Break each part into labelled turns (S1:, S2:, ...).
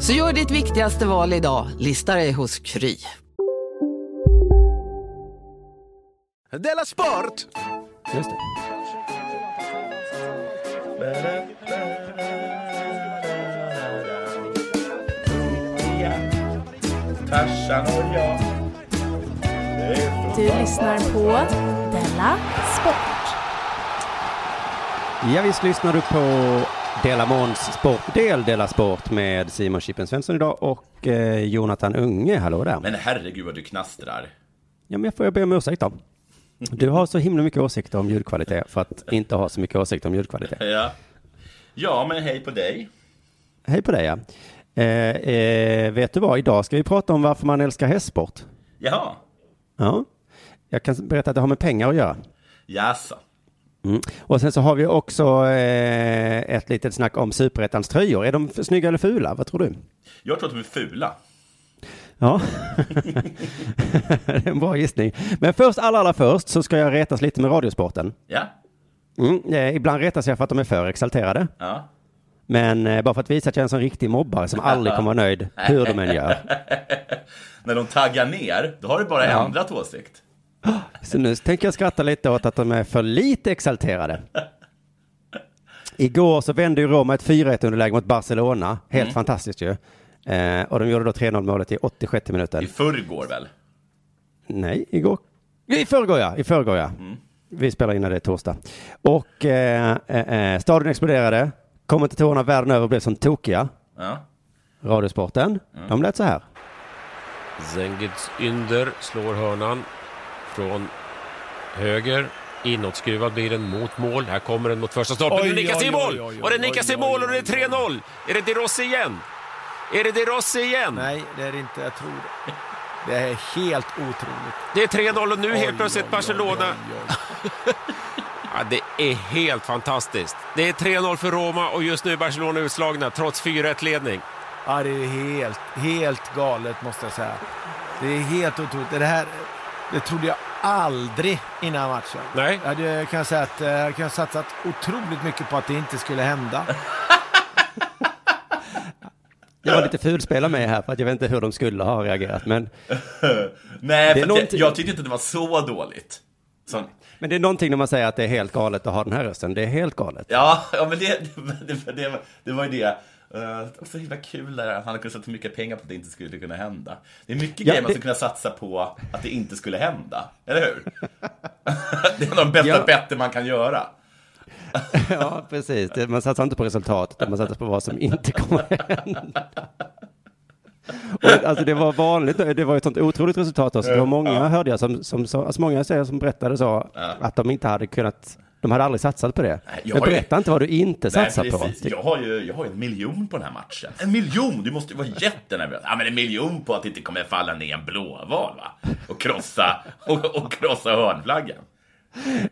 S1: Så gör ditt viktigaste val idag, lista dig hos Kry.
S2: Della Sport!
S3: Just det.
S2: Tarzan och jag.
S4: Du lyssnar på Della Sport.
S3: Ja, visst lyssnar du på Dela Måns sportdel Dela Sport med Simon Chippen Svensson idag och eh, Jonathan Unge. Hallå där.
S2: Men herregud vad du knastrar.
S3: Ja, men jag får jag be om ursäkt då. Du har så himla mycket åsikter om ljudkvalitet för att inte ha så mycket åsikter om ljudkvalitet.
S2: Ja. Ja, men hej på dig.
S3: Hej på dig ja. Eh, eh, vet du vad, idag ska vi prata om varför man älskar hästsport.
S2: Jaha.
S3: Ja. Jag kan berätta att det har med pengar att göra.
S2: Jaså.
S3: Mm. Och sen så har vi också eh, ett litet snack om superettans tröjor. Är de snygga eller fula? Vad tror du?
S2: Jag tror att de är fula.
S3: Ja, det är en bra gissning. Men först, allra, allra först så ska jag retas lite med radiosporten.
S2: Ja.
S3: Mm, eh, ibland retas jag för att de är för exalterade.
S2: Ja.
S3: Men eh, bara för att visa att jag är en sån riktig mobbare som aldrig kommer vara nöjd hur de än gör.
S2: När de taggar ner, då har du bara
S3: Ja.
S2: ändrat åsikt.
S3: Så nu tänker jag skratta lite åt att de är för lite exalterade. Igår så vände ju Roma ett 4-1 underläge mot Barcelona. Helt
S2: Mm.
S3: fantastiskt ju. Eh, och de gjorde då 3-0 målet i 86 minuten.
S2: I förrgår väl?
S3: Nej, igår. I förrgår ja, i förrgår ja.
S2: Mm.
S3: Vi spelar in när det är torsdag. Och eh, eh, stadion exploderade. Kommentatorerna världen över blev som tokiga.
S2: Ja.
S3: Radiosporten, de lät så här.
S5: Zengids Ynder slår hörnan från höger. Inåtskruvad blir den mot mål. Här kommer den mot första stolpen. Det nickas i mål! Och det nickas i mål och det är 3-0! Är det De Rossi igen? Är det De Rossi igen?
S4: Nej, det är det inte. Jag tror det. Det är helt otroligt.
S5: Det är 3-0 och nu
S4: Oj,
S5: helt plötsligt
S4: oj,
S5: Barcelona.
S4: oj.
S5: Ja, det är helt fantastiskt. Det är 3-0 för Roma och just nu är Barcelona utslagna trots 4-1-ledning.
S4: Ja, det är helt, helt galet måste jag säga. Det är helt otroligt. Det här det trodde jag aldrig innan matchen.
S5: Nej.
S4: Jag hade, kan säga att eh, jag kan satsat otroligt mycket på att det inte skulle hända.
S3: Jag var lite fulspelad med här för att jag vet inte hur de skulle ha reagerat. Men,
S2: Nej, för att
S3: någonting-
S2: jag, jag tyckte inte det var så dåligt. Så,
S3: men det är någonting när man säger att det är helt galet att ha den här rösten. Det är helt galet.
S2: ja, ja, men det, det, det, det var ju det. Uh, det var så himla kul där. att Han hade kunnat satsa mycket pengar på att det inte skulle kunna hända. Det är mycket
S3: Ja,
S2: grejer man
S3: det-
S2: skulle kunna satsa på att det inte skulle hända. Eller hur? det är en av de bästa
S3: Ja.
S2: better man kan göra.
S3: Ja, precis. Det- Man satsar inte på resultat, utan man satsar på vad som inte kommer hända. Och, alltså det var vanligt, det var ett sånt otroligt resultat. Alltså, det var många, hörde jag, som, som, som, alltså många säger som berättade så, att de inte hade kunnat, de hade aldrig satsat på det.
S2: Jag
S3: Men
S2: har ju-
S3: berätta inte vad du inte satsar
S2: Nej,
S3: på.
S2: precis. Jag har ju jag har en miljon på den här matchen. En miljon! Du måste ju vara jättenervös. Ja, men en miljon på att det inte kommer falla ner en blåval, va? Och krossa, och, och krossa hörnflaggan.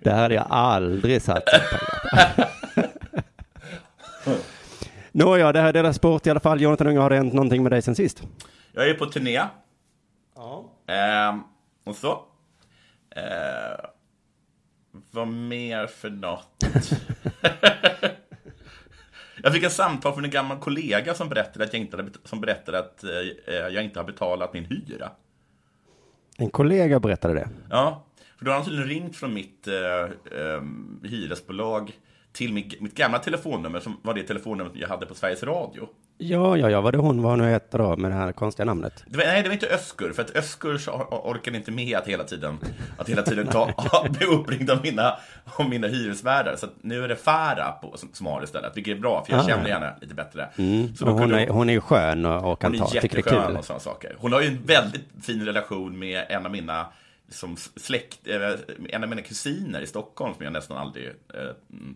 S3: Det hade jag aldrig satsat på. Nåja, det här är deras sport i alla fall. Jonathan Unge, har det hänt någonting med dig sen sist?
S2: Jag är på turné. Ja. Ehm, och så. Ehm, vad mer för något? jag fick ett samtal från en gammal kollega som berättade att jag inte, hade, som berättade att eh, jag inte har betalat min hyra.
S3: En kollega berättade det.
S2: Ja, för då har han tydligen ringt från mitt eh, eh, hyresbolag till mitt, mitt gamla telefonnummer som var det telefonnumret jag hade på Sveriges Radio.
S3: Ja, ja, ja, var det hon, vad hon nu heter då, med det här konstiga namnet?
S2: Det var, nej, det var inte Öskur, för att Öskur orkade inte med att hela tiden, att hela tiden ta, bli uppringd av mina, av mina hyresvärdar. Så att nu är det Farah på, som, som har det istället, vilket är bra, för jag
S3: Ah.
S2: känner henne lite bättre.
S3: Mm.
S2: Så
S3: hon, är, hon är ju skön och, och kan
S2: hon
S3: ta,
S2: är
S3: tycker det är
S2: jätteskön
S3: kul.
S2: och sådana saker. Hon har ju en väldigt fin relation med en av mina som släkt, eh, en av mina kusiner i Stockholm som jag nästan aldrig eh,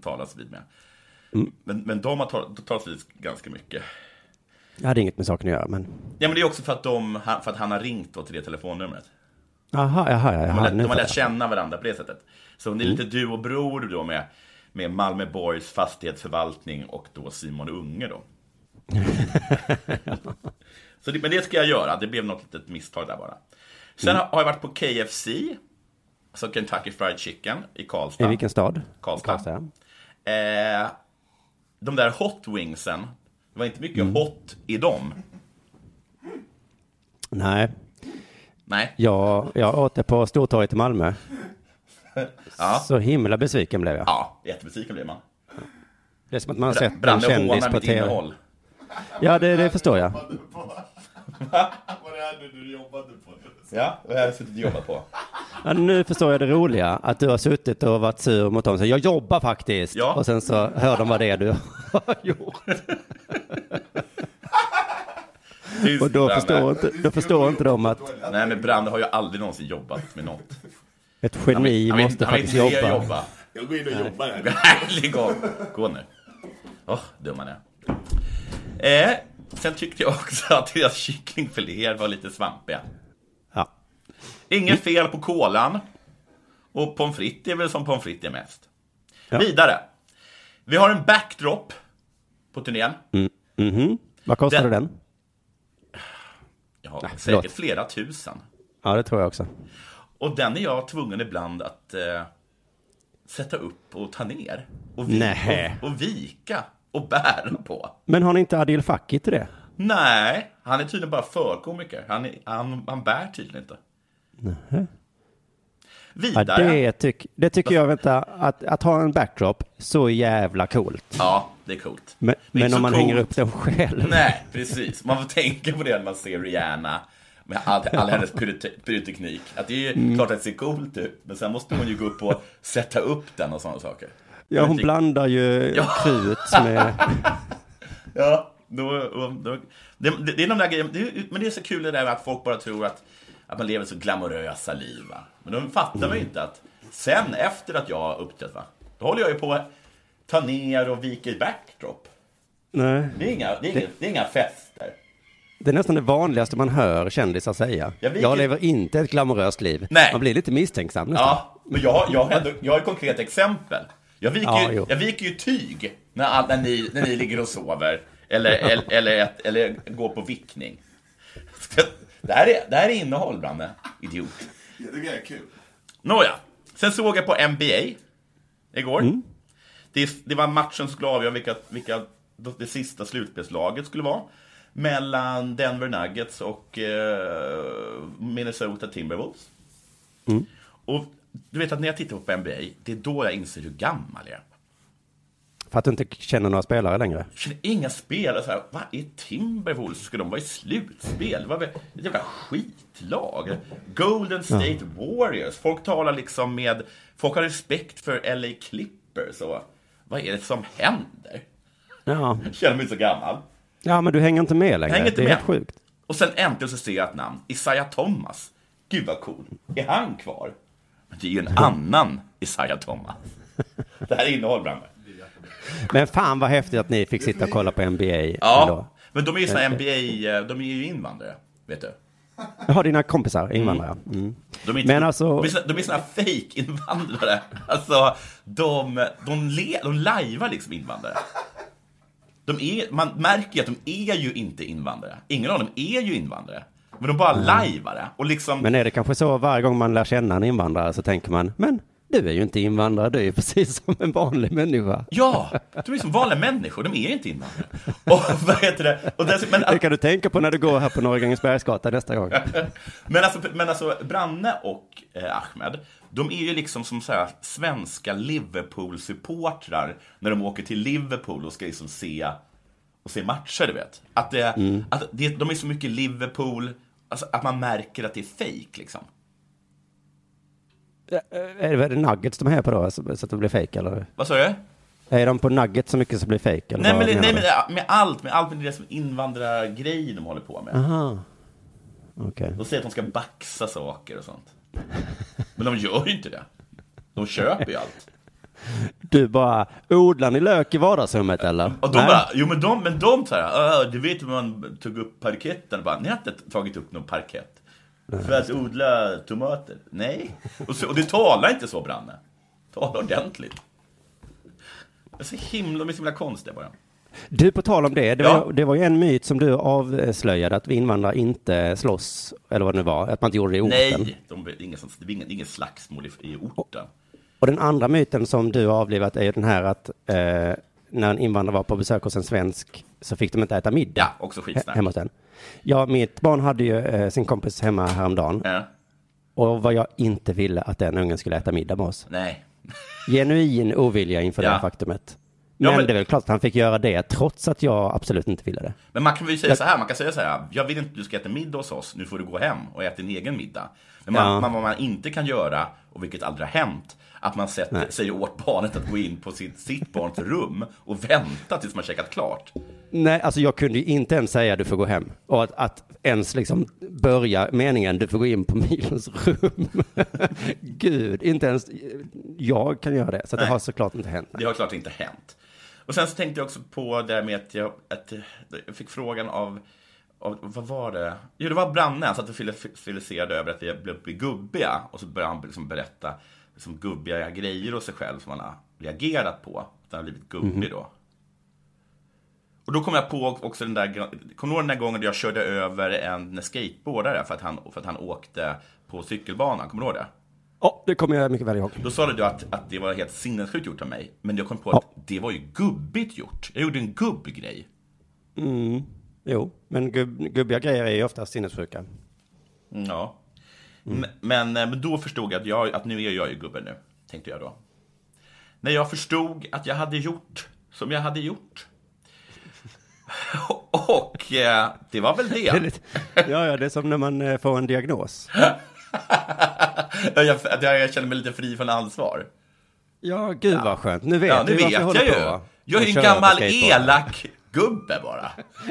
S2: talas vid med.
S3: Mm.
S2: Men, men de har tal- talats vid ganska mycket.
S3: Jag hade inget med saken att göra, men...
S2: Ja, men det är också för att, de, han- för att han har ringt då till det telefonnumret.
S3: Aha, jaha, ja,
S2: De
S3: jaha,
S2: har, lärt,
S3: nu
S2: de har lärt känna varandra på det sättet. Så det är lite du och bror då med, med Malmö Borgs fastighetsförvaltning och då Simon Unge då. Så det, men det ska jag göra, det blev något litet misstag där bara. Sen har har jag varit på KFC, alltså Kentucky Fried Chicken i Karlstad.
S3: I vilken stad?
S2: Karlstad. Eh, de där hot wingsen, det var inte mycket
S3: Mm.
S2: hot i dem.
S3: Nej.
S2: Nej.
S3: Jag, jag åt det på Stortorget i Malmö.
S2: Ja.
S3: Så himla besviken blev jag.
S2: Ja, jättebesviken blir man.
S3: Det är som att man har
S2: Bra-
S3: sett en
S2: Branne
S3: kändis på tv.
S2: innehåll.
S3: Ja, det, det förstår jag.
S2: Vad är det du jobbade på? Ja, har jag suttit och jobbat på?
S3: Ja, nu förstår jag det roliga, att du har suttit och varit sur mot dem. Så jag jobbar faktiskt.
S2: Ja.
S3: Och sen så hör de vad det är du har gjort.
S2: Tyst,
S3: Och då förstår, inte, då förstår inte de att
S2: Nej, men Brande har ju aldrig någonsin jobbat med något.
S3: ett geni
S2: Han vill-
S3: måste
S2: han vill
S3: faktiskt
S2: inte
S3: jobba.
S2: jobba.
S6: Jag går in och jobbar här.
S2: Nej, lägg av. Gå nu. Åh, dum han är. Eh, sen tyckte jag också att deras kycklingfiléer var lite svampiga. Inget fel på kolan. Och pommes frites är väl som pommes frites är mest.
S3: Ja.
S2: Vidare. Vi har en backdrop på turnén.
S3: Mm. Mhm. Vad kostade
S2: Den-
S3: den?
S2: Ja,
S3: förlåt.
S2: säkert flera tusen.
S3: Ja, det tror jag också.
S2: Och den är jag tvungen ibland att eh, sätta upp och ta ner. Och, vi, och, och vika och bära på.
S3: Men har ni inte Adil Fakki till det?
S2: Nej, han är tydligen bara förkomiker. Han, är, han, han bär tydligen inte.
S3: Nej. Ja,
S2: Vidare.
S3: det, tyck, det tycker jag, vänta, att, att ha en backdrop, så jävla coolt.
S2: Ja, det är coolt.
S3: Men,
S2: är
S3: men om man
S2: coolt.
S3: hänger upp den själv.
S2: Nej, precis. Man får tänka på det när man ser Rihanna. Med all, all hennes pyrote- pyroteknik. Att det är
S3: Mm.
S2: klart att det ser coolt ut. Men sen måste hon ju gå upp och sätta upp den och sådana saker.
S3: Ja, hon blandar ju
S2: Ja.
S3: krut med...
S2: Ja, då, då, då, det, det, är de där grejerna. Det, men det är så kul det där med att folk bara tror att, att man lever så glamorösa liv. Va? Men de fattar man ju inte att sen efter att jag har uppträtt, va? då håller jag ju på att ta ner och vika i backdrop.
S3: Nej.
S2: Det är inga, det är inga, det är inga fester.
S3: Det är nästan det vanligaste man hör kändisar säga.
S2: Jag
S3: Jag lever inte ett glamoröst liv.
S2: Nej.
S3: Man blir lite misstänksam nästan.
S2: Ja, men jag, jag, har ändå, jag har ett konkret exempel. Jag viker,
S3: Ja,
S2: ju, jag viker ju tyg när, när, ni, när ni ligger och sover. Eller, eller, eller, ett- eller går på vickning. Det här är, det här är innehåll, Branne. Idiot.
S6: Tycker det är kul.
S2: Nåja, sen såg jag på NBA igår.
S3: Mm.
S2: Det, det var matchen som skulle avgöra vilka, vilka det sista slutspelslaget skulle vara. Mellan Denver Nuggets och eh, Minnesota Timberwolves.
S3: Mm.
S2: Och du vet att när jag tittar på NBA, det är då jag inser hur gammal jag är.
S3: För att du inte känner några spelare längre.
S2: Jag känner inga spelare så här, vad är Timberwolves? Ska de vara i slutspel? Vad är ett jävla skitlag. Golden State Warriors. Folk talar liksom med, folk har respekt för LA Clippers och vad är det som händer?
S3: Ja.
S2: Jag känner mig så gammal.
S3: ja, men du hänger inte med längre.
S2: hänger inte
S3: det är
S2: med.
S3: helt sjukt.
S2: Och sen äntligen så ser jag ett namn, Isaiah Thomas. Gud vad cool. Är han kvar? Men det är ju en annan Isaiah Thomas. Det här är innehåll, Branne.
S3: Men fan vad häftigt att ni fick sitta och kolla på NBA
S2: Ja,
S3: ändå.
S2: men de är ju såna
S3: Eh,
S2: NBA, eh, de är ju invandrare, vet du.
S3: Jaha, dina kompisar, invandrare. Mm.
S2: De är, inte,
S3: Men alltså-
S2: de är, de är såna fake-invandrare. Alltså, de, de, le, de lajvar liksom invandrare. De är, man märker ju att de är ju inte invandrare. Ingen av dem är ju invandrare. Men de bara lajvar det. Och liksom,
S3: Men är det kanske så varje gång man lär känna en invandrare så tänker man, men Du är ju inte invandrare, du är ju precis som en vanlig människa.
S2: Ja, de är som vanliga människor, de är inte invandrare. Och vad heter det? Och dess, men,
S3: Det kan du tänka på när du går här på Norra Grängesbergsgatan nästa gång.
S2: men, alltså, men alltså, Branne och eh, Ahmed, de är ju liksom som så här, svenska Liverpool-supportrar när de åker till Liverpool och ska liksom se, och se matcher, du vet. Att, det, att det, de är så mycket Liverpool, alltså, att man märker att det är fake liksom.
S3: Är det, är det nuggets de är på då, så, så att det blir fake eller?
S2: Vad sa du?
S3: Är de på nuggets så mycket så blir fake? Eller
S2: Nej, men, nej men med allt, med allt med det som invandrargrejer de håller på med.
S3: Aha. Okej.
S2: De säger att de ska baxa saker och sånt. Men de gör ju inte det. De köper ju allt.
S3: Du bara, odlar ni lök i vardagsrummet eller?
S2: Och de
S3: Nej.
S2: bara, jo men de, men de så här, "Ah, du vet hur man tog upp parketten? Bara, Ni har inte tagit upp någon parkett. För att odla tomater? Nej. Och, så, och det talar inte så, Branne. Tala ordentligt. Det är så himla, de är så himla konstiga bara.
S3: Du, på tal om det, det,
S2: Ja.
S3: var, det var ju en myt som du avslöjade, att vi invandrare inte slåss, eller vad det nu var, att man inte gjorde det i orten.
S2: Nej, de, det är ingen, sån- det är ingen slagsmål i, i orten.
S3: Och den andra myten som du har avlivat är ju den här att eh, när en invandrare var på besök hos en svensk så fick de inte äta middag
S2: Ja, också skitsnack.
S3: hemma hos den. Ja, mitt barn hade ju eh, sin kompis hemma häromdagen
S2: Ja.
S3: och vad jag inte ville att den ungen skulle äta middag med oss.
S2: Nej.
S3: Genuin ovilja inför
S2: Ja.
S3: det faktumet.
S2: Ja,
S3: Men,
S2: men-
S3: det är väl klart att han fick göra det trots att jag absolut inte ville det.
S2: Men man kan väl säga så här, man kan säga så här, jag vill inte att du ska äta middag hos oss, nu får du gå hem och äta din egen middag. Men man,
S3: Ja.
S2: man, vad man inte kan göra, och vilket aldrig har hänt, att man sätter,
S3: Nej.
S2: säger åt barnet att gå in på sitt, sitt barns rum och vänta tills man käkat klart.
S3: Nej, alltså jag kunde ju inte ens säga du får gå hem. Och att, att ens liksom börja meningen du får gå in på Milons rum. Gud, inte ens jag kan göra det. Så det har såklart inte hänt.
S2: Det har klart inte hänt. Och sen så tänkte jag också på det med att jag, att jag fick frågan av, av vad var det? Jo, det var Branne, han satt och fili- filiserade över att vi blev gubbiga. Och så började han liksom berätta liksom gubbiga grejer hos sig själv som han har reagerat på. Att han har blivit gubbig
S3: Mhm.
S2: då. Och då kom jag på också den där, kommer du ihåg den där gången då jag körde över en skateboardare för att han, för att han åkte på cykelbanan? Kommer du ihåg det?
S3: Ja, det kommer jag mycket väl ihåg.
S2: Då sa du att, att det var helt sinnessjukt gjort av mig. Men jag kom på att det var ju gubbigt gjort. Jag gjorde en gubbgrej.
S3: Mm. Jo, men gubb, gubbiga grejer är ju ofta sinnessjuka.
S2: Ja. M- Men, eh, men då förstod jag att, jag att nu är jag ju gubben nu, tänkte jag då. När jag förstod att jag hade gjort som jag hade gjort. Och eh, det var väl
S3: Det
S2: det.
S3: lite, ja, ja, det är som när man eh, får en diagnos.
S2: jag, jag känner mig lite fri från ansvar.
S3: Ja, gud vad skönt. Nu vet
S2: Ja, nu vet jag
S3: på,
S2: ju. Jag är en gammal elak gubbe bara.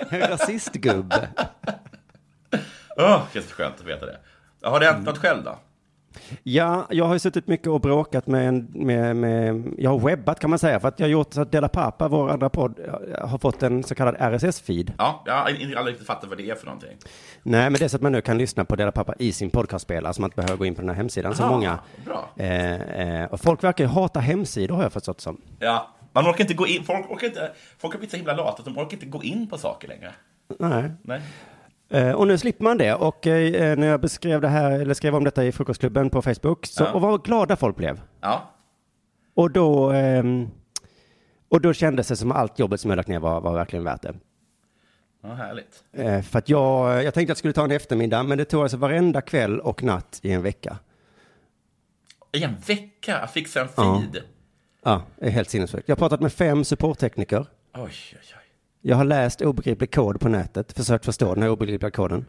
S3: En rasistgubbe.
S2: Åh, det är så skönt att veta det. Har det hänt något själv då?
S3: Ja, jag har ju suttit mycket och bråkat med, en, med, med, jag har webbat kan man säga, för att jag har gjort så att Dela Pappa, vår andra podd, har fått en så kallad RSS-feed.
S2: Ja, jag har aldrig riktigt fattat vad det är för någonting.
S3: Nej, men det är så att man nu kan lyssna på Dela Pappa i sin podcastspelare, så man inte behöver gå in på den här hemsidan
S2: Aha,
S3: många.
S2: bra.
S3: Eh, eh, och folk verkar ju hata hemsidor har jag förstått som.
S2: Ja, man orkar inte gå in, folk orkar inte, folk har blivit så himla lata att de orkar inte gå in på saker längre.
S3: Nej.
S2: Nej.
S3: Eh, och nu slipper man det. Och eh, när jag beskrev det här, eller skrev om detta i Frukostklubben på Facebook, så,
S2: Ja.
S3: och vad glada folk blev.
S2: Ja.
S3: Och då, ehm, och då kändes det som allt jobbet som jag lagt ner var, var verkligen värt det.
S2: Ja, härligt.
S3: Eh, för att jag, jag tänkte att jag skulle ta en eftermiddag, men det tog alltså varenda kväll och natt i en vecka.
S2: I en vecka att fixa en
S3: Ja.
S2: feed.
S3: Ja, det är helt sinnessjukt. Jag har pratat med fem supporttekniker.
S2: Oj, oj, oj.
S3: Jag har läst obegriplig kod på nätet, försökt förstå den här obegripliga koden.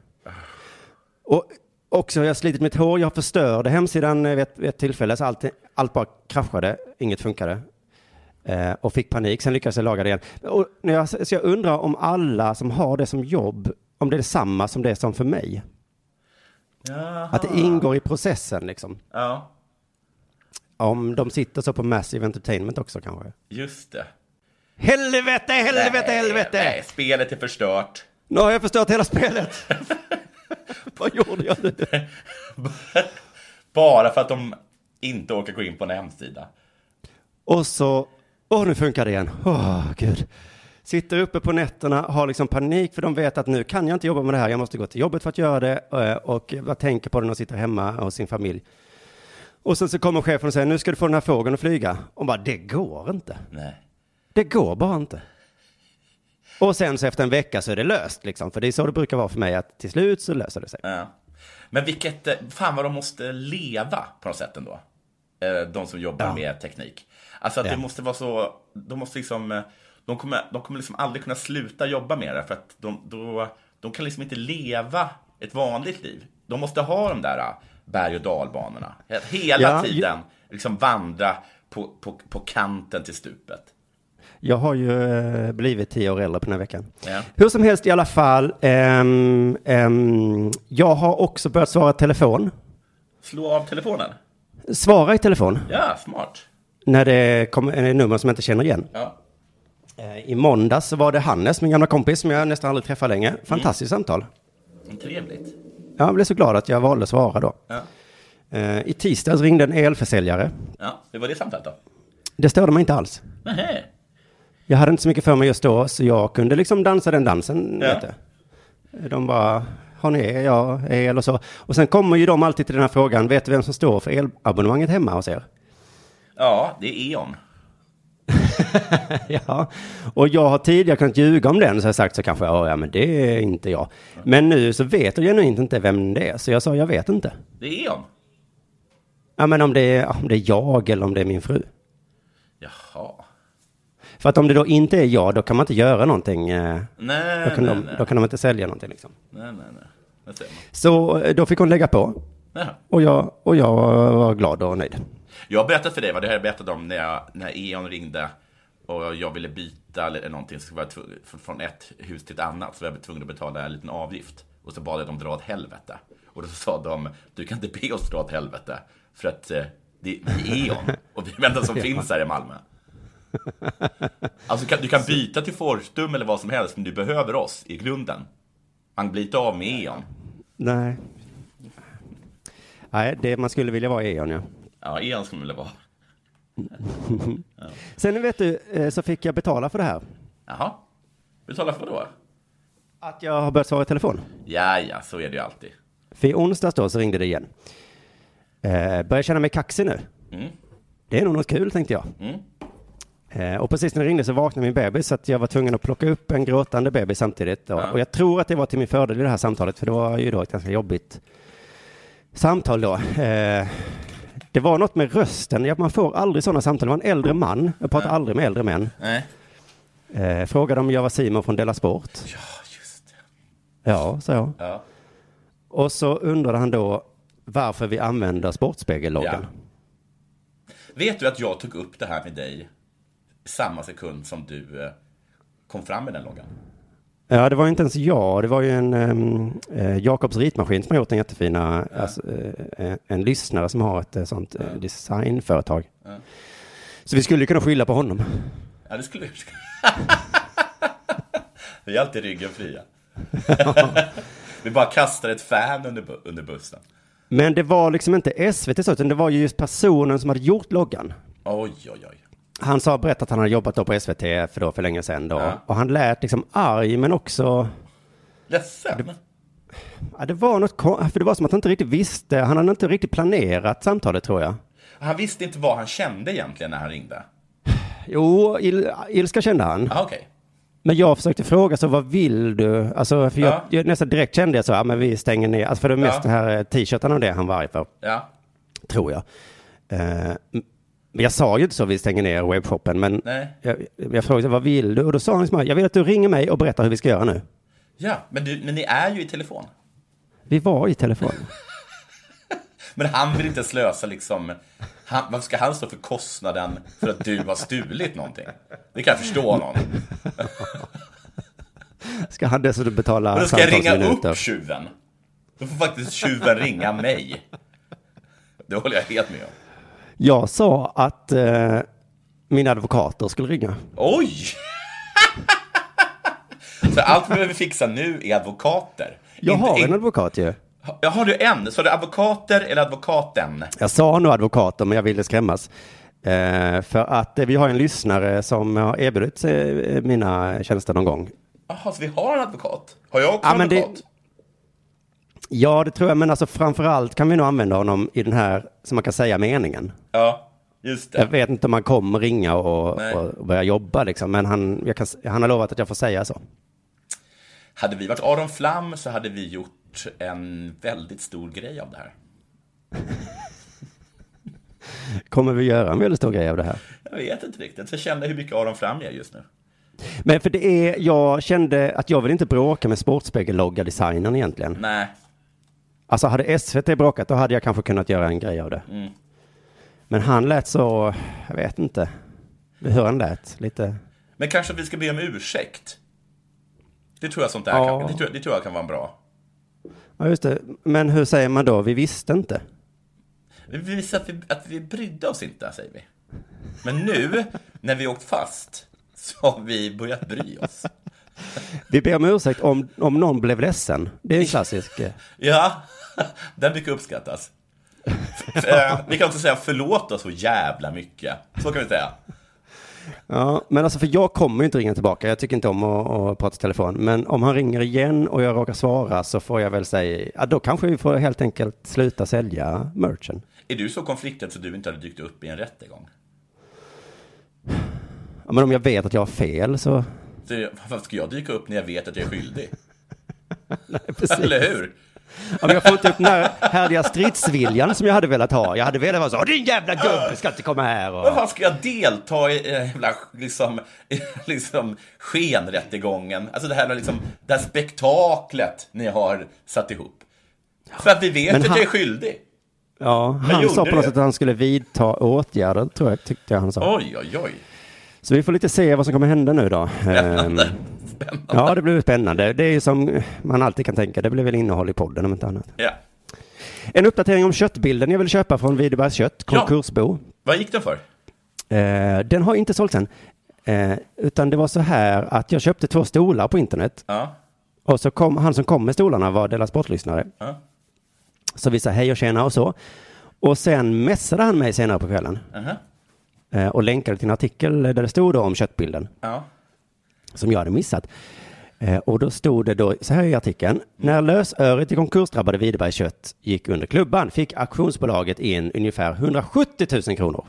S3: Och också, jag har slitit mitt hår, jag förstörde hemsidan vid ett, vid ett tillfälle, så allt, allt bara kraschade, inget funkade. Eh, och fick panik, sen lyckades jag laga det igen. Och när jag, så jag undrar om alla som har det som jobb, om det är samma som det är som för mig.
S2: Jaha.
S3: Att det ingår i processen liksom.
S2: Ja,
S3: Om de sitter så på Massive Entertainment också kanske.
S2: just det.
S3: Helvete, helvete, helvete!
S2: Nej, spelet är förstört.
S3: Nu har jag förstört hela spelet. Vad gjorde jag nu?
S2: Bara för att de inte orkar gå in på en hemsida.
S3: Och så, åh nu funkar det igen. Åh gud. Sitter uppe på nätterna, har liksom panik för de vet att nu kan jag inte jobba med det här. Jag måste gå till jobbet för att göra det eh, och jag tänker på det när jag sitter hemma hos sin familj. Och sen så kommer chefen och säger, nu ska du få den här fågeln att flyga. Och bara, det går inte.
S2: Nej.
S3: Det går bara inte. Och sen så efter en vecka så är det löst liksom. För det är så det brukar vara för mig, att till slut så löser det sig.
S2: Ja. Men vilket, eh, fan vad de måste leva på något sätt ändå. Eh, De som jobbar
S3: Ja.
S2: med teknik. Alltså att
S3: Ja.
S2: det måste vara så, de måste liksom, eh, de kommer, de kommer liksom aldrig kunna sluta jobba med det för att de, då, de kan liksom inte leva ett vanligt liv. De måste ha de där berg och dalbanorna. Hela
S3: Ja,
S2: tiden liksom vandra på, på, på kanten till stupet.
S3: Jag har ju eh, blivit tio år äldre på den här veckan.
S2: Ja.
S3: Hur som helst i alla fall. ehm, ehm, jag har också börjat svara telefon.
S2: Slå av telefonen.
S3: Svara i telefon.
S2: Ja, smart.
S3: När det kommer en nummer som jag inte känner igen.
S2: Ja.
S3: Eh, I måndags så var det Hannes, min gamla kompis, som jag nästan aldrig träffar längre. Fantastiskt samtal.
S2: Trevligt.
S3: Jag blev så glad att jag valde att svara då.
S2: Ja.
S3: Eh, I tisdags ringde en elförsäljare.
S2: ja, hur var det samtalet då?
S3: Det störde mig inte alls.
S2: Nähä.
S3: Jag hade inte så mycket för mig just då, så jag kunde liksom dansa den dansen.
S2: Ja.
S3: De bara, har ni el? Ja, el och så. Och sen kommer ju de alltid till den här frågan, vet du vem som står för elabonnemanget hemma hos er?
S2: Ja, det är E.ON.
S3: ja, och jag har tidigare kunnat ljuga om den, så jag sagt så kanske, ja men det är inte jag. Men nu så vet jag genuint inte vem det är, så jag sa, jag vet inte.
S2: Det är E.ON.
S3: Ja, men om det är, om det är jag eller om det är min fru. För att om det då inte är jag, då kan man inte göra någonting. eh,
S2: Nej,
S3: då, kan
S2: nej,
S3: de,
S2: nej.
S3: då kan de inte sälja någonting liksom.
S2: Nej, nej, nej.
S3: Så eh, då fick hon lägga på.
S2: Jaha.
S3: Och jag, och jag var glad och nöjd.
S2: Jag har berättat för dig vad det här jag berättade om när, jag, när E.ON ringde och jag ville byta eller någonting, så var jag från- ett hus till ett annat, så var jag tvungen att betala en liten avgift. Och så bad jag dem dra åt helvete. Och då sa de, du kan inte be oss dra åt helvete, för att eh, det, vi är E.ON, och vi är de enda som
S3: Ja.
S2: finns här i Malmö. Alltså du kan, du kan byta till Forstum eller vad som helst, men du behöver oss i grunden. Man blir inte av med E.ON.
S3: Nej. Nej, det man skulle vilja vara E.ON ja.
S2: Ja, E.ON skulle man vilja vara.
S3: Sen vet du, eh, så fick jag betala för det här.
S2: Jaha. Betala för vad då?
S3: Att jag har börjat svara i telefon.
S2: Ja, ja, så är det ju alltid.
S3: För i onsdags då så ringde det igen. Eh, börjar känna mig kaxig nu.
S2: Mm.
S3: Det är nog något kul tänkte jag.
S2: Mm.
S3: Eh, och precis när det ringde så vaknade min bebis så att jag var tvungen att plocka upp en gråtande bebis samtidigt.
S2: Ja.
S3: Och jag tror att det var till min fördel i det här samtalet för det var ju då ett ganska jobbigt samtal då. Eh, det var något med rösten, ja, man får aldrig sådana samtal. Det var en äldre man, jag pratar aldrig med äldre män.
S2: Nej.
S3: Eh, frågade om jag var Simon från Della Sport.
S2: Ja, just det.
S3: Ja, sa jag.
S2: Ja.
S3: Och så undrade han då varför vi använder Sportspegelloggan.
S2: Vet du att jag tog upp det här med dig samma sekund som du eh, kom fram med den loggan?
S3: Ja, det var ju inte ens jag. Det var ju en um, eh, Jakobs ritmaskin som har gjort den jättefina, alltså, eh, en lyssnare som har ett eh, sånt eh, designföretag.
S2: Ja.
S3: Så vi skulle kunna skylla på honom.
S2: Ja, det skulle vi. Vi är alltid ryggen fria. vi bara kastar ett fan under, bu- under bussen.
S3: Men det var liksom inte SVT så, utan det var ju just personen som hade gjort loggan.
S2: Oj, oj, oj.
S3: Han sa, berättat att han hade jobbat då på SVT för, då, för länge sedan då.
S2: Ja.
S3: Och han lät liksom arg, men också,
S2: Ledsen.
S3: ja, det var något, för det var som att han inte riktigt visste, han hade inte riktigt planerat samtalet tror jag.
S2: Han visste inte vad han kände egentligen när han ringde.
S3: Jo, il, ilska kände han.
S2: Ah, okej.
S3: Men jag försökte fråga, så vad vill du? Alltså, för jag,
S2: Ja.
S3: jag nästan direkt kände jag så, ja men vi stänger ner, alltså för det mest
S2: Ja.
S3: det här eh, t-shirten och det han var arg för,
S2: Ja.
S3: tror jag. Eh, jag sa ju inte så, vi stänger ner webbshoppen, men
S2: Nej.
S3: jag, jag frågade, vad vill du? Och då sa han liksom, jag vill att du ringer mig och berättar hur vi ska göra nu.
S2: Ja, men, du, men ni är ju i telefon.
S3: Vi var i telefon.
S2: Men han vill inte slösa liksom... Han, varför ska han stå för kostnaden för att du har stulit någonting? Det kan jag förstå honom.
S3: Ska han dessutom betala
S2: Men då ska jag ringa
S3: samtalsminuter?
S2: upp tjuven. Då får faktiskt tjuven ringa mig. Det håller jag helt med om.
S3: Jag sa att eh, mina advokater skulle ringa.
S2: Oj! Så allt vi behöver fixa nu är advokater.
S3: Jag
S2: Inte-
S3: har en advokat ju.
S2: Ja, har du en? Så är det advokater eller advokaten?
S3: Jag sa nog advokater, men jag ville skrämmas. Eh, för att eh, vi har en lyssnare som har erbjudit eh, mina tjänster någon gång.
S2: Jaha, så vi har en advokat? Har jag också
S3: Ja,
S2: en
S3: men det-
S2: advokat?
S3: Ja, det tror jag, men alltså framförallt kan vi nog använda honom i den här, som man kan säga, meningen.
S2: Ja, just det.
S3: Jag vet inte om han kommer ringa och, och börja jobba liksom, men han, kan, han har lovat att jag får säga så.
S2: Hade vi varit Aron Flam så hade vi gjort en väldigt stor grej av det här.
S3: Kommer vi göra en väldigt stor grej av det här?
S2: Jag vet inte riktigt. Jag känner hur mycket Aron Flam är just nu.
S3: Men för det är, jag kände att jag vill inte bråka med Sportspegel-logga-designern egentligen.
S2: Nej.
S3: Alltså hade SVT bråkat då hade jag kanske kunnat göra en grej av det.
S2: Mm.
S3: Men han lät så, jag vet inte hur han lät, lite.
S2: Men kanske vi ska be om ursäkt? Det tror jag sånt där
S3: Ja.
S2: kan, det tror, det tror jag kan vara bra.
S3: Ja just det, men hur säger man då? Vi visste inte.
S2: Vi visar att vi, att vi brydde oss inte, säger vi. Men nu, när vi åkt fast, så har vi börjat bry oss.
S3: Vi ber om ursäkt om, om någon blev ledsen. Det är en klassisk. eh,
S2: Ja, den brukar uppskattas. Eh, vi kan också säga förlåt oss så jävla mycket. Så kan vi säga.
S3: Ja, men alltså för jag kommer ju inte ringa tillbaka. Jag tycker inte om att, att prata i telefon. Men om han ringer igen och jag råkar svara så får jag väl säga, ja då kanske vi får helt enkelt sluta sälja merchen.
S2: Är du så konflikträdd så du inte hade dykt upp i en rättegång?
S3: Ja, men om jag vet att jag har fel så,
S2: Så, varför ska jag dyka upp när jag vet att jag är skyldig?
S3: precis.
S2: Eller hur?
S3: Men jag får upp den här härliga stridsviljan som jag hade velat ha. Jag hade velat vara så, din jävla gubbe ska inte komma här. Och...
S2: fan ska jag delta i eh, jävla, liksom, liksom skenrättegången? Alltså det här, liksom, det här spektaklet ni har satt ihop. För att vi vet
S3: Men
S2: att
S3: han-
S2: jag är skyldig.
S3: Ja, han sa på något
S2: det.
S3: sätt att han skulle vidta åtgärder, tror jag, tyckte jag han sa.
S2: Oj, oj, oj.
S3: Så vi får lite se vad som kommer hända nu då.
S2: Spännande.
S3: Ehm, Ja, det blir spännande. Det är ju som man alltid kan tänka, det blir väl innehåll i podden om inte annat.
S2: Ja.
S3: En uppdatering om köttbilden jag vill köpa från Widerbergs kött,
S2: Ja.
S3: konkursbo.
S2: Vad gick den för?
S3: Eh, den har inte sålts än. Eh, utan det var så här att jag köpte två stolar på internet.
S2: Ja.
S3: Och så kom han som kom med stolarna var Della Sportlyssnare.
S2: Ja.
S3: Så vi sa hej och tjena och så. Och sen messade han mig senare på kvällen.
S2: Aha.
S3: Eh, och länkade till en artikel där det stod om köttbilden.
S2: Ja.
S3: Som jag hade missat. Eh, och då stod det då så här i artikeln. När lösöret i konkursdrabbade Widerbergs kött gick under klubban fick auktionsbolaget in ungefär 170 000 kronor.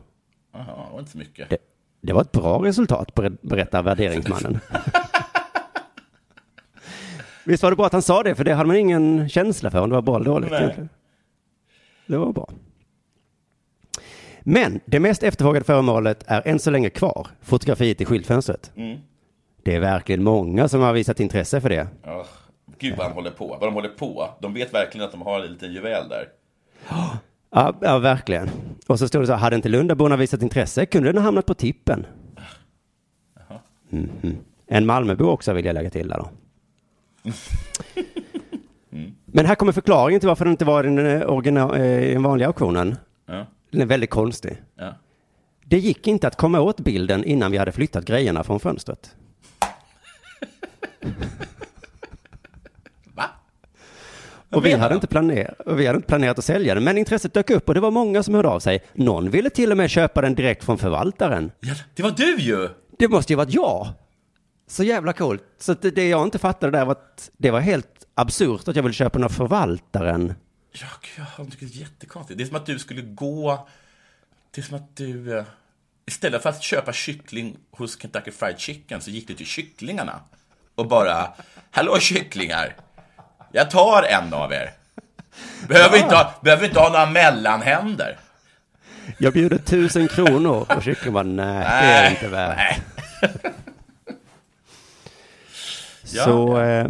S2: Jaha, det var inte så mycket.
S3: Det, det var ett bra resultat, ber- berättar värderingsmannen. Visst var det bra att han sa det, för det hade man ingen känsla för om det var bra eller dåligt.
S2: Nej.
S3: Det var bra. Men det mest efterfrågade föremålet är än så länge kvar, fotografiet i skyltfönstret.
S2: Mm.
S3: Det är verkligen många som har visat intresse för det.
S2: Oh, gud vad de håller på. Vad de håller på. De vet verkligen att de har en liten juvel där.
S3: Ja, ja verkligen. Och så stod det så här, hade inte Lundaborna visat intresse kunde den ha hamnat på tippen. Mhm. En Malmöbo också vill jag lägga till där då. Men här kommer förklaringen till varför den inte var den, eh, eh, den vanliga auktionen.
S2: Ja.
S3: Den är väldigt konstig.
S2: Ja.
S3: Det gick inte att komma åt bilden innan vi hade flyttat grejerna från fönstret.
S2: Va?
S3: Och vi, hade inte planerat, och vi hade inte planerat att sälja den, men intresset dök upp och det var många som hörde av sig. Någon ville till och med köpa den direkt från förvaltaren.
S2: Ja, det var du ju!
S3: Det måste ju varit jag. Så jävla coolt. Så det, det jag inte fattade där var att det var helt absurt att jag ville köpa den av förvaltaren.
S2: Ja, gud, jag tycker det är jättekonstigt. Det är som att du skulle gå... Det är som att du... eh, Istället för att köpa kyckling hos Kentucky Fried Chicken så gick du till kycklingarna och bara... Hallå kycklingar! Jag tar en av er. Behöver, inte, ha, behöver inte ha några mellanhänder.
S3: Jag bjuder tusen kronor och kycklingen bara, nej, det är inte värt.
S2: Nej. Ja,
S3: Så, eh,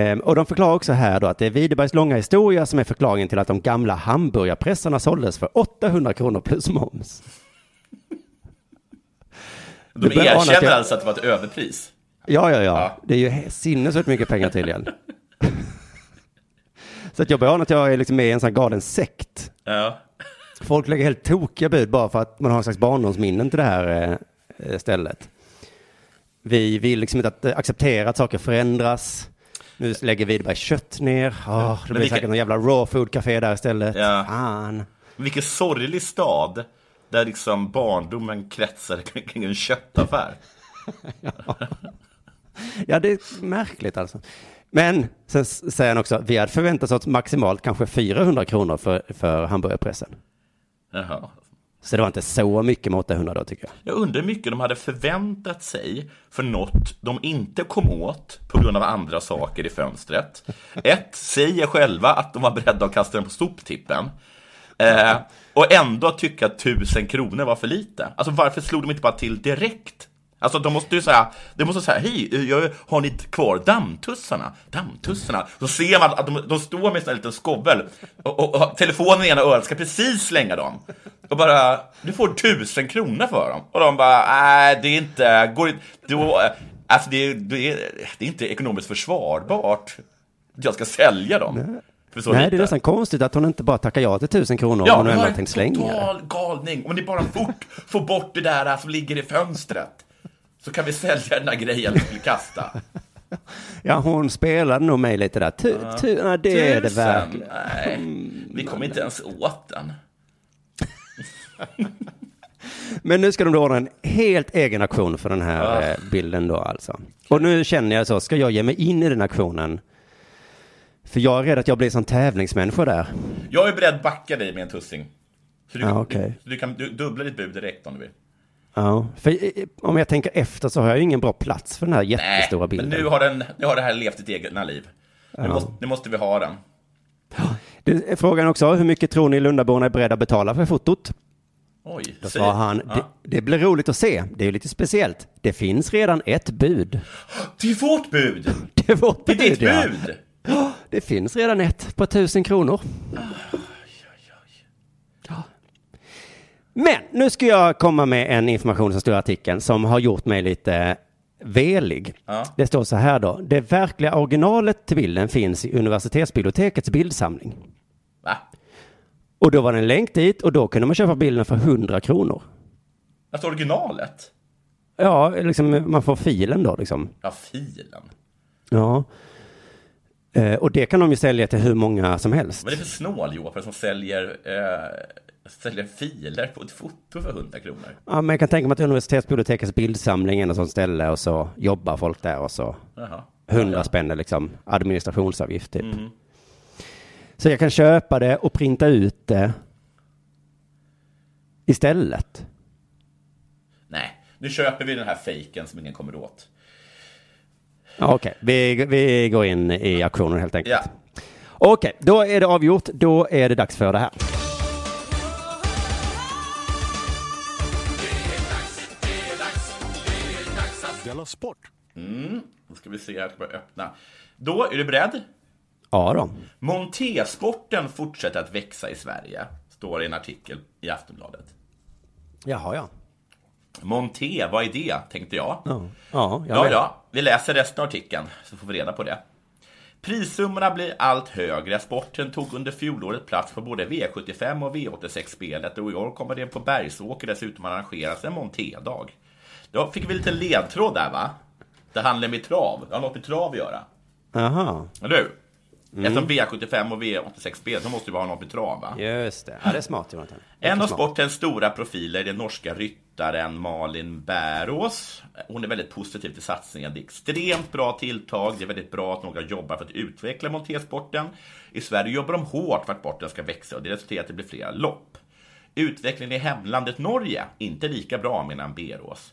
S3: eh, och de förklarar också här då att det är Widerbergs långa historia som är förklaringen till att de gamla hamburgarpressarna såldes för 800 kronor plus moms.
S2: De erkänner
S3: jag-
S2: alltså att det var ett överpris.
S3: Ja, ja, ja.
S2: Ja.
S3: Det är ju sinnessjukt mycket pengar tydligen. Så att jag börjar ana att jag är liksom med i en sån här galen sekt.
S2: Ja.
S3: Folk lägger helt tokiga bud bara för att man har en slags barndomsminnen till det här eh, stället. Vi vill liksom inte att, eh, acceptera att saker förändras. Nu lägger Widerberg kött ner. Oh, det
S2: Men
S3: blir
S2: vilka-
S3: säkert någon jävla raw food café där istället.
S2: Ja.
S3: Fan.
S2: Vilken sorglig stad där liksom barndomen kretsar kring en köttaffär.
S3: Ja, det är märkligt alltså. Men sen säger han också, vi hade förväntat oss maximalt kanske 400 kronor för, för hamburgerpressen.
S2: Jaha.
S3: Så det var inte så mycket med 800 då tycker jag.
S2: Jag undrar hur mycket de hade förväntat sig för något de inte kom åt på grund av andra saker i fönstret. Ett, säger själva att de var beredda att kasta den på soptippen. Eh, och ändå tycka att tusen kronor var för lite. Alltså varför slog de inte bara till direkt? Alltså de måste ju säga, de måste säga, hej, har ni kvar dammtussarna? Dammtussarna? Så ser man att de, de står med en liten skovel och, och, och telefonen i ena örat ska precis slänga dem. Och bara, du får tusen kronor för dem. Och de bara, nej, det är inte, går inte, då, alltså det, är- det, är, det är inte ekonomiskt försvarbart. Jag ska sälja dem.
S3: Nej, det
S2: lite.
S3: är nästan konstigt att hon inte bara tackar ja till 1000 kronor om hon
S2: det
S3: ändå
S2: en
S3: tänkt slänga det.
S2: total galning. Om ni bara fort får bort det där som ligger i fönstret så kan vi sälja den där grejen vi vill kasta.
S3: Ja, hon spelade nog mig lite där. Tu,
S2: Ja.
S3: tu, ja, det är det
S2: Tusen.
S3: verkligen.
S2: Nej, vi kommer inte ens åt den.
S3: Men nu ska de då ordna en helt egen aktion för den här
S2: Ah.
S3: eh, bilden då alltså. Och nu känner jag så, ska jag ge mig in i den aktionen? För jag är rädd att jag blir som tävlingsmänniska där.
S2: Jag är beredd att backa dig med en tussing. Så du,
S3: Ja, okej.
S2: du, du kan du, dubbla ditt bud direkt om du vill.
S3: Ja, för eh, om jag tänker efter så har jag ju ingen bra plats för den här
S2: Nej,
S3: jättestora bilden.
S2: men nu har, den, nu har det här levt ett eget liv. Nu,
S3: Ja.
S2: måste, nu måste vi ha den.
S3: Det är frågan också, hur mycket tror ni Lundaborna är beredda att betala för fotot?
S2: Oj,
S3: Då sa han,
S2: Ja.
S3: det, det blir roligt att se. Det är ju lite speciellt. Det finns redan ett bud.
S2: Det är vårt bud!
S3: Det är vårt
S2: Det är ditt
S3: bud, ja.
S2: bud!
S3: Det finns redan ett på tusen kronor. Ja. Men nu ska jag komma med en information som står i artikeln som har gjort mig lite velig.
S2: Ja.
S3: Det står så här då. Det verkliga originalet till bilden finns i universitetsbibliotekets bildsamling.
S2: Va?
S3: Och då var det en länk dit och då kunde man köpa bilden för 100 kronor.
S2: Alltså originalet?
S3: Ja, liksom man får filen då liksom.
S2: Ja, filen.
S3: Ja. Eh, och det kan de ju sälja till hur många som helst.
S2: Vad är det för snåljåpar som säljer, eh, säljer filer på ett foto för 100 kronor?
S3: Ja, men jag kan tänka mig att universitetsbibliotekets bildsamling är något sånt ställe och så jobbar folk där och så
S2: Jaha.
S3: 100 spänn är liksom administrationsavgift typ.
S2: Mm.
S3: Så jag kan köpa det och printa ut det istället.
S2: Nej, nu köper vi den här fejken som ingen kommer åt.
S3: Ja, Okej, vi, vi går in i auktionen helt enkelt.
S2: Ja.
S3: Okej, då är det avgjort. Då är det dags för det här.
S6: Della Sport.
S2: Mm. Då ska vi se här, jag ska bara öppna. Då, är du beredd?
S3: Ja då.
S2: Montésporten fortsätter att växa i Sverige, står det i en artikel i Aftonbladet.
S3: Jaha, ja.
S2: Monté, vad är det, tänkte jag.
S3: Ja, ja, jag
S2: Ja, ja, vi läser resten av artikeln så får vi reda på det. Prissummorna blir allt högre. Sporten tog under fjolåret plats på både V75 och V86-spelet och i år kommer det på Bergsåker dessutom arrangeras en montédag. Då fick vi lite ledtråd där va? Det handlar med trav. Det har något med trav att göra.
S3: Jaha.
S2: Eller hur?
S3: Mm.
S2: Eftersom V75 och V86-spel, så måste det vara något med trav va?
S3: Just det. Ja, det är smart Jonathan.
S2: En av
S3: smart.
S2: sportens stora profiler är den norska ryttaren Malin Bärås. Hon är väldigt positiv till satsningen. Det är extremt bra tilltag. Det är väldigt bra att några jobbar för att utveckla montersporten. I Sverige jobbar de hårt för att sporten ska växa och det resulterar i att det blir flera lopp. Utvecklingen i hemlandet Norge, inte lika bra menar Bärås.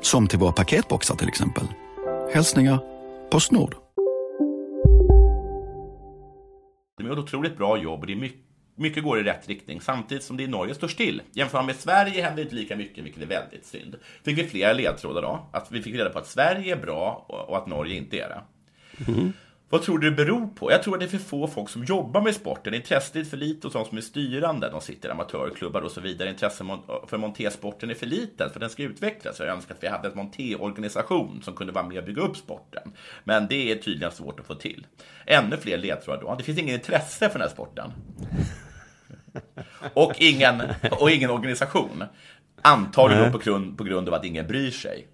S7: Som till våra paketboxar till exempel. Hälsningar Postnord.
S2: De gör ett otroligt bra jobb och det är mycket mycket går i rätt riktning, samtidigt som det i Norge står still. Jämfört med Sverige händer inte lika mycket, vilket är väldigt synd. Fick vi flera ledtrådar då, att vi fick reda på att Sverige är bra och och att Norge inte är det. Vad tror du det beror på? Jag tror att det är för få folk som jobbar med sporten. Intresset är för lite hos de som är styrande. De sitter i amatörklubbar och så vidare. Intresset för montésporten är för litet, för den ska utvecklas. Jag önskar att vi hade en montéorganisation som kunde vara med och bygga upp sporten. Men det är tydligen svårt att få till. Ännu fler ledtrådar då. Det finns ingen intresse för den här sporten. Och ingen, och ingen organisation. Antagligen på grund, på grund av att ingen bryr sig.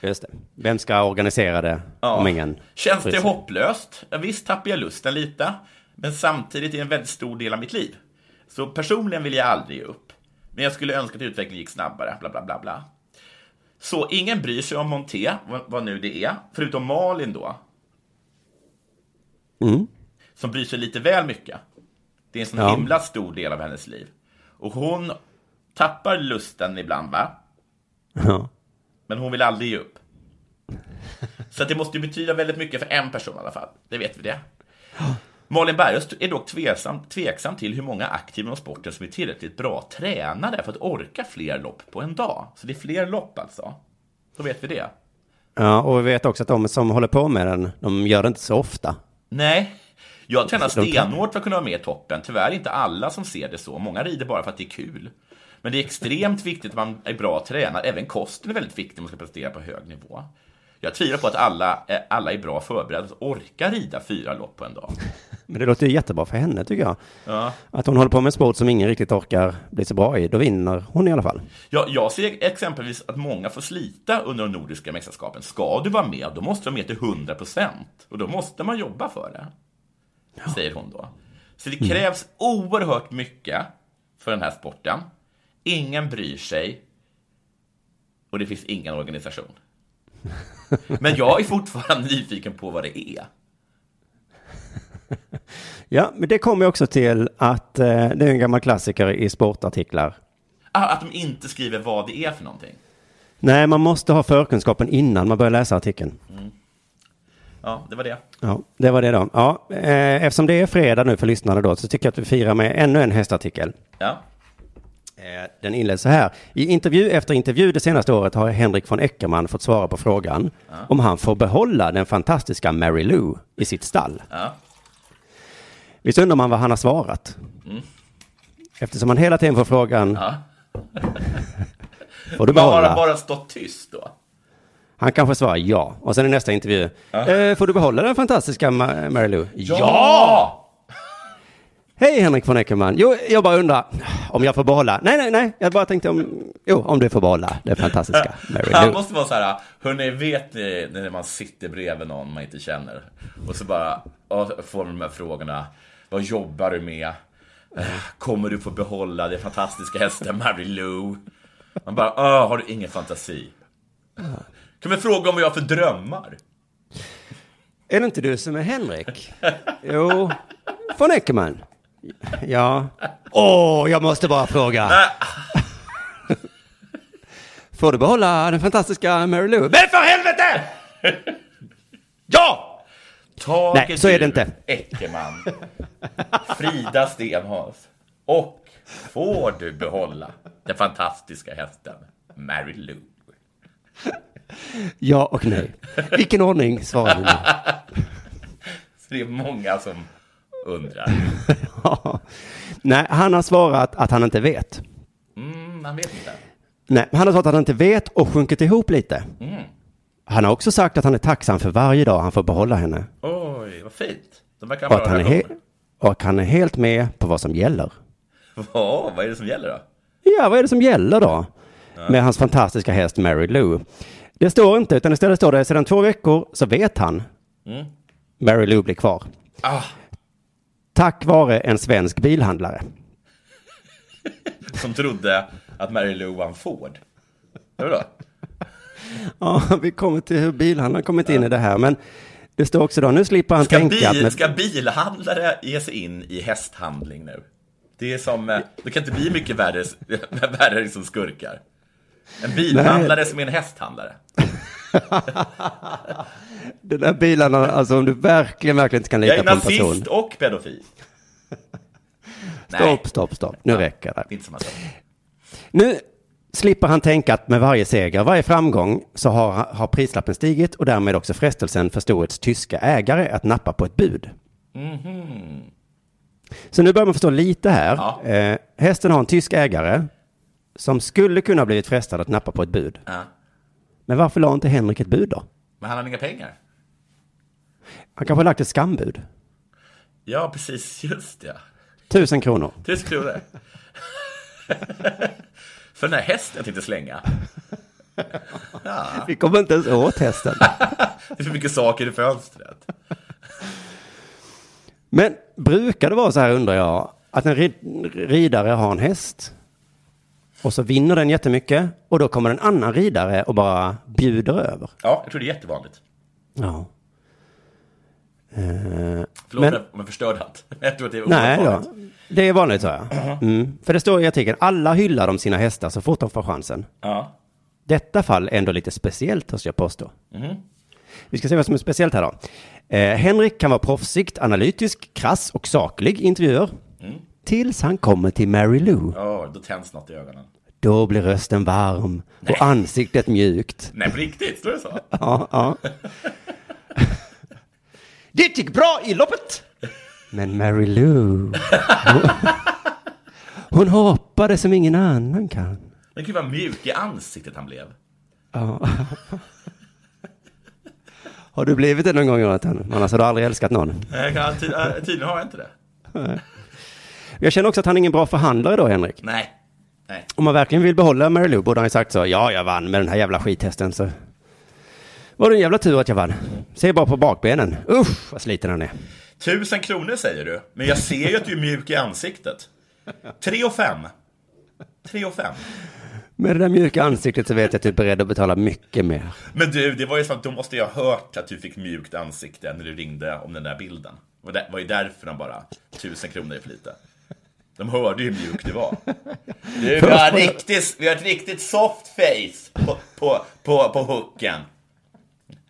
S3: Just det. Vem ska organisera det om ingen
S2: Känns det hopplöst? Ja, visst tappar jag lusten lite, men samtidigt är det en väldigt stor del av mitt liv. Så personligen vill jag aldrig ge upp. Men jag skulle önska att utvecklingen gick snabbare, bla bla bla bla. Så ingen bryr sig om Monté, vad, vad nu det är, förutom Malin då,
S3: Mm.
S2: som bryr sig lite väl mycket. Det är en sån
S3: Ja.
S2: himla stor del av hennes liv. Och hon tappar lusten ibland, va?
S3: Ja.
S2: Men hon vill aldrig ge upp. Så det måste ju betyda väldigt mycket för en person i alla fall. Det vet vi det. Malin Bergöst är dock tveksam, tveksam till hur många aktiva inom sporten som är tillräckligt bra tränade för att orka fler lopp på en dag. Så det är fler lopp alltså. Då vet vi det.
S3: ja, och vi vet också att de som håller på med den, de gör det inte så ofta.
S2: Nej, jag tränar stenhårt för att kunna vara med i toppen. Tyvärr inte alla som ser det så. Många rider bara för att det är kul. Men det är extremt viktigt att man är bra tränad. Även kosten är väldigt viktig om man ska prestera på hög nivå. Jag tvivlar på att alla, alla är bra förberedda och orkar rida fyra lopp på en dag.
S3: Men det låter ju jättebra för henne tycker jag.
S2: Ja.
S3: Att hon håller på med en sport som ingen riktigt orkar bli så bra i. Då vinner hon i alla fall.
S2: Jag, jag ser exempelvis att många får slita under de nordiska mästerskapen. Ska du vara med, då måste du vara med till 100 procent. Och då måste man jobba för det. Säger hon då. Så det krävs oerhört mycket för den här sporten. Ingen bryr sig. Och det finns ingen organisation. Men jag är fortfarande nyfiken på vad det är.
S3: Ja, men det kommer också till att eh, det är en gammal klassiker i sportartiklar.
S2: Ah, Att de inte skriver vad det är för någonting.
S3: Nej, man måste ha förkunskapen innan man börjar läsa artikeln.
S2: Ja, det var det.
S3: Ja, det var det då. Ja, eh, eftersom det är fredag nu för lyssnarna då så tycker jag att vi firar med ännu en hästartikel.
S2: Ja.
S3: Eh, Den inleds så här. I intervju efter intervju det senaste året har Henrik von Eckermann fått svara på frågan om han får behålla den fantastiska Mary Lou i sitt stall.
S2: Ja.
S3: Visst undrar man vad han har svarat?
S2: Mm.
S3: Eftersom han hela tiden får frågan.
S2: Ja.
S3: Får du
S2: Men har han
S3: behålla?
S2: bara stått tyst då?
S3: Han kanske svarar ja. Och sen i nästa intervju.
S2: Ja.
S3: Eh, får du behålla den fantastiska Ma- Mary Lou?
S2: Ja!
S3: Hej Henrik von Eckermann. Jo, jag bara undrar om jag får behålla. Nej, nej, nej. Jag bara tänkte om, jo, om du får behålla den fantastiska Mary
S2: Han
S3: Lou.
S2: måste vara så här, hörni, vet ni när man sitter bredvid någon man inte känner och så bara och får de här frågorna. Vad jobbar du med? Eh, Kommer du få behålla den fantastiska hästen Mary Lou? Man bara, Åh, har du ingen fantasi? Kan vi fråga om vad jag har för drömmar?
S3: Är det inte du som är Henrik? jo, von Eckermann. Ja. Åh, jag måste bara fråga. Får du behålla den fantastiska Mary Lou? Men för helvete! Ja!
S2: Tage
S3: Nej, så är det inte.
S2: Eckerman. Frida Stenhals. Och får du behålla den fantastiska hästen Mary Lou?
S3: Ja och nej. Vilken ordning svarar du nu?
S2: Så det är många som undrar.
S3: Ja. Nej, han har svarat att han inte vet.
S2: Mm, man vet inte.
S3: Nej, han har svarat att han inte vet och sjunkit ihop lite.
S2: Mm.
S3: Han har också sagt att han är tacksam för varje dag han får behålla henne.
S2: Oj, vad fint. De verkar
S3: Och att, han är och han är helt med på vad som gäller.
S2: Ja, vad är det som gäller då?
S3: Ja, vad är det som gäller då?
S2: Ja.
S3: Med hans fantastiska häst Mary Lou. Det står inte, utan istället står det sedan två veckor så vet han.
S2: Mm.
S3: Mary Lou blir kvar.
S2: Ah,
S3: Tack vare en svensk bilhandlare.
S2: som trodde att Mary Lou var en Ford. Då?
S3: Ja, vi kommer till hur bilhandlaren kommit in i det här. Men det står också då, nu slipper han
S2: Ska,
S3: tänka att...
S2: bil,
S3: Med,
S2: ska bilhandlare ge sig in i hästhandling nu? Det är som, eh, det kan inte bli mycket värre, värre som skurkar. En bilhandlare som är en hästhandlare.
S3: Den där bilarna, alltså om du verkligen, verkligen inte kan
S2: Jag
S3: lita
S2: är
S3: på en person.
S2: nazist och pedofil.
S3: Stopp, stopp, stopp. Nu räcker det.
S2: Är inte sak.
S3: Nu slipper han tänka att med varje seger, varje framgång, så har, har prislappen stigit och därmed också frestelsen för storets tyska ägare att nappa på ett bud.
S2: Mhm.
S3: Så nu börjar man förstå lite här.
S2: Ja.
S3: Eh, hästen har en tysk ägare som skulle kunna ha blivit frestad att nappa på ett bud.
S2: Ja.
S3: Men varför la inte Henrik ett bud då?
S2: Men han har inga pengar.
S3: Han kanske har lagt ett skambud.
S2: Ja, precis. Just ja.
S3: Tusen kronor.
S2: Tusen kronor. för den här hästen jag tänkte slänga. Ja.
S3: Vi kommer inte ens åt hästen.
S2: Det är för mycket saker i fönstret.
S3: Men brukar det vara så här undrar jag, att en rid- ridare har en häst och så vinner den jättemycket och då kommer en annan ridare och bara bjuder över.
S2: Ja, jag tror det är jättevanligt.
S3: Ja. Eh,
S2: Förlåt
S3: men,
S2: jag förstörde allt. Jag tror att det är
S3: nej då, det är vanligt så ja. Mm. För det står i artikeln, alla hyllar om sina hästar så fort de får chansen.
S2: Ja.
S3: Detta fall är ändå lite speciellt, måste jag påstå.
S2: Mhm.
S3: Vi ska se vad som är speciellt här då. Eh, Henrik kan vara proffsigt, analytisk, krass och saklig i intervjuer. Tills han kommer till Mary Lou.
S2: Ja, då tänds något i ögonen.
S3: Då blir rösten varm och ansiktet mjukt.
S2: Nej, på riktigt? Står det så?
S3: Ja, ja. Det gick bra i loppet! Men Mary Lou, hon, hon hoppade som ingen annan kan.
S2: Men gud vad mjuk i ansiktet han blev.
S3: Ja. Har du blivit det någon gång Jonathan? Annars har du aldrig älskat någon.
S2: Nej, äh, tydligen har jag inte det.
S3: Jag känner också att han är ingen bra förhandlare då, Henrik.
S2: Nej. Nej.
S3: Om man verkligen vill behålla Mary Lou borde han ju sagt så. Ja, jag vann med den här jävla skithästen så. Var det en jävla tur att jag vann. Se bara på bakbenen. Usch, vad sliten han är.
S2: Tusen kronor säger du, men jag ser ju att du är mjuk i ansiktet. Tre och fem. Tre och fem.
S3: Med det där mjuka ansiktet så vet jag att du är beredd att betala mycket mer.
S2: Men du, det var ju så att då måste jag ha hört att du fick mjukt ansikte när du ringde om den där bilden. Det var ju därför de bara, tusen kronor är för lite. De hörde ju hur mjuk du var. Du, vi har, riktigt, vi har ett riktigt soft face på, på, på, på hooken.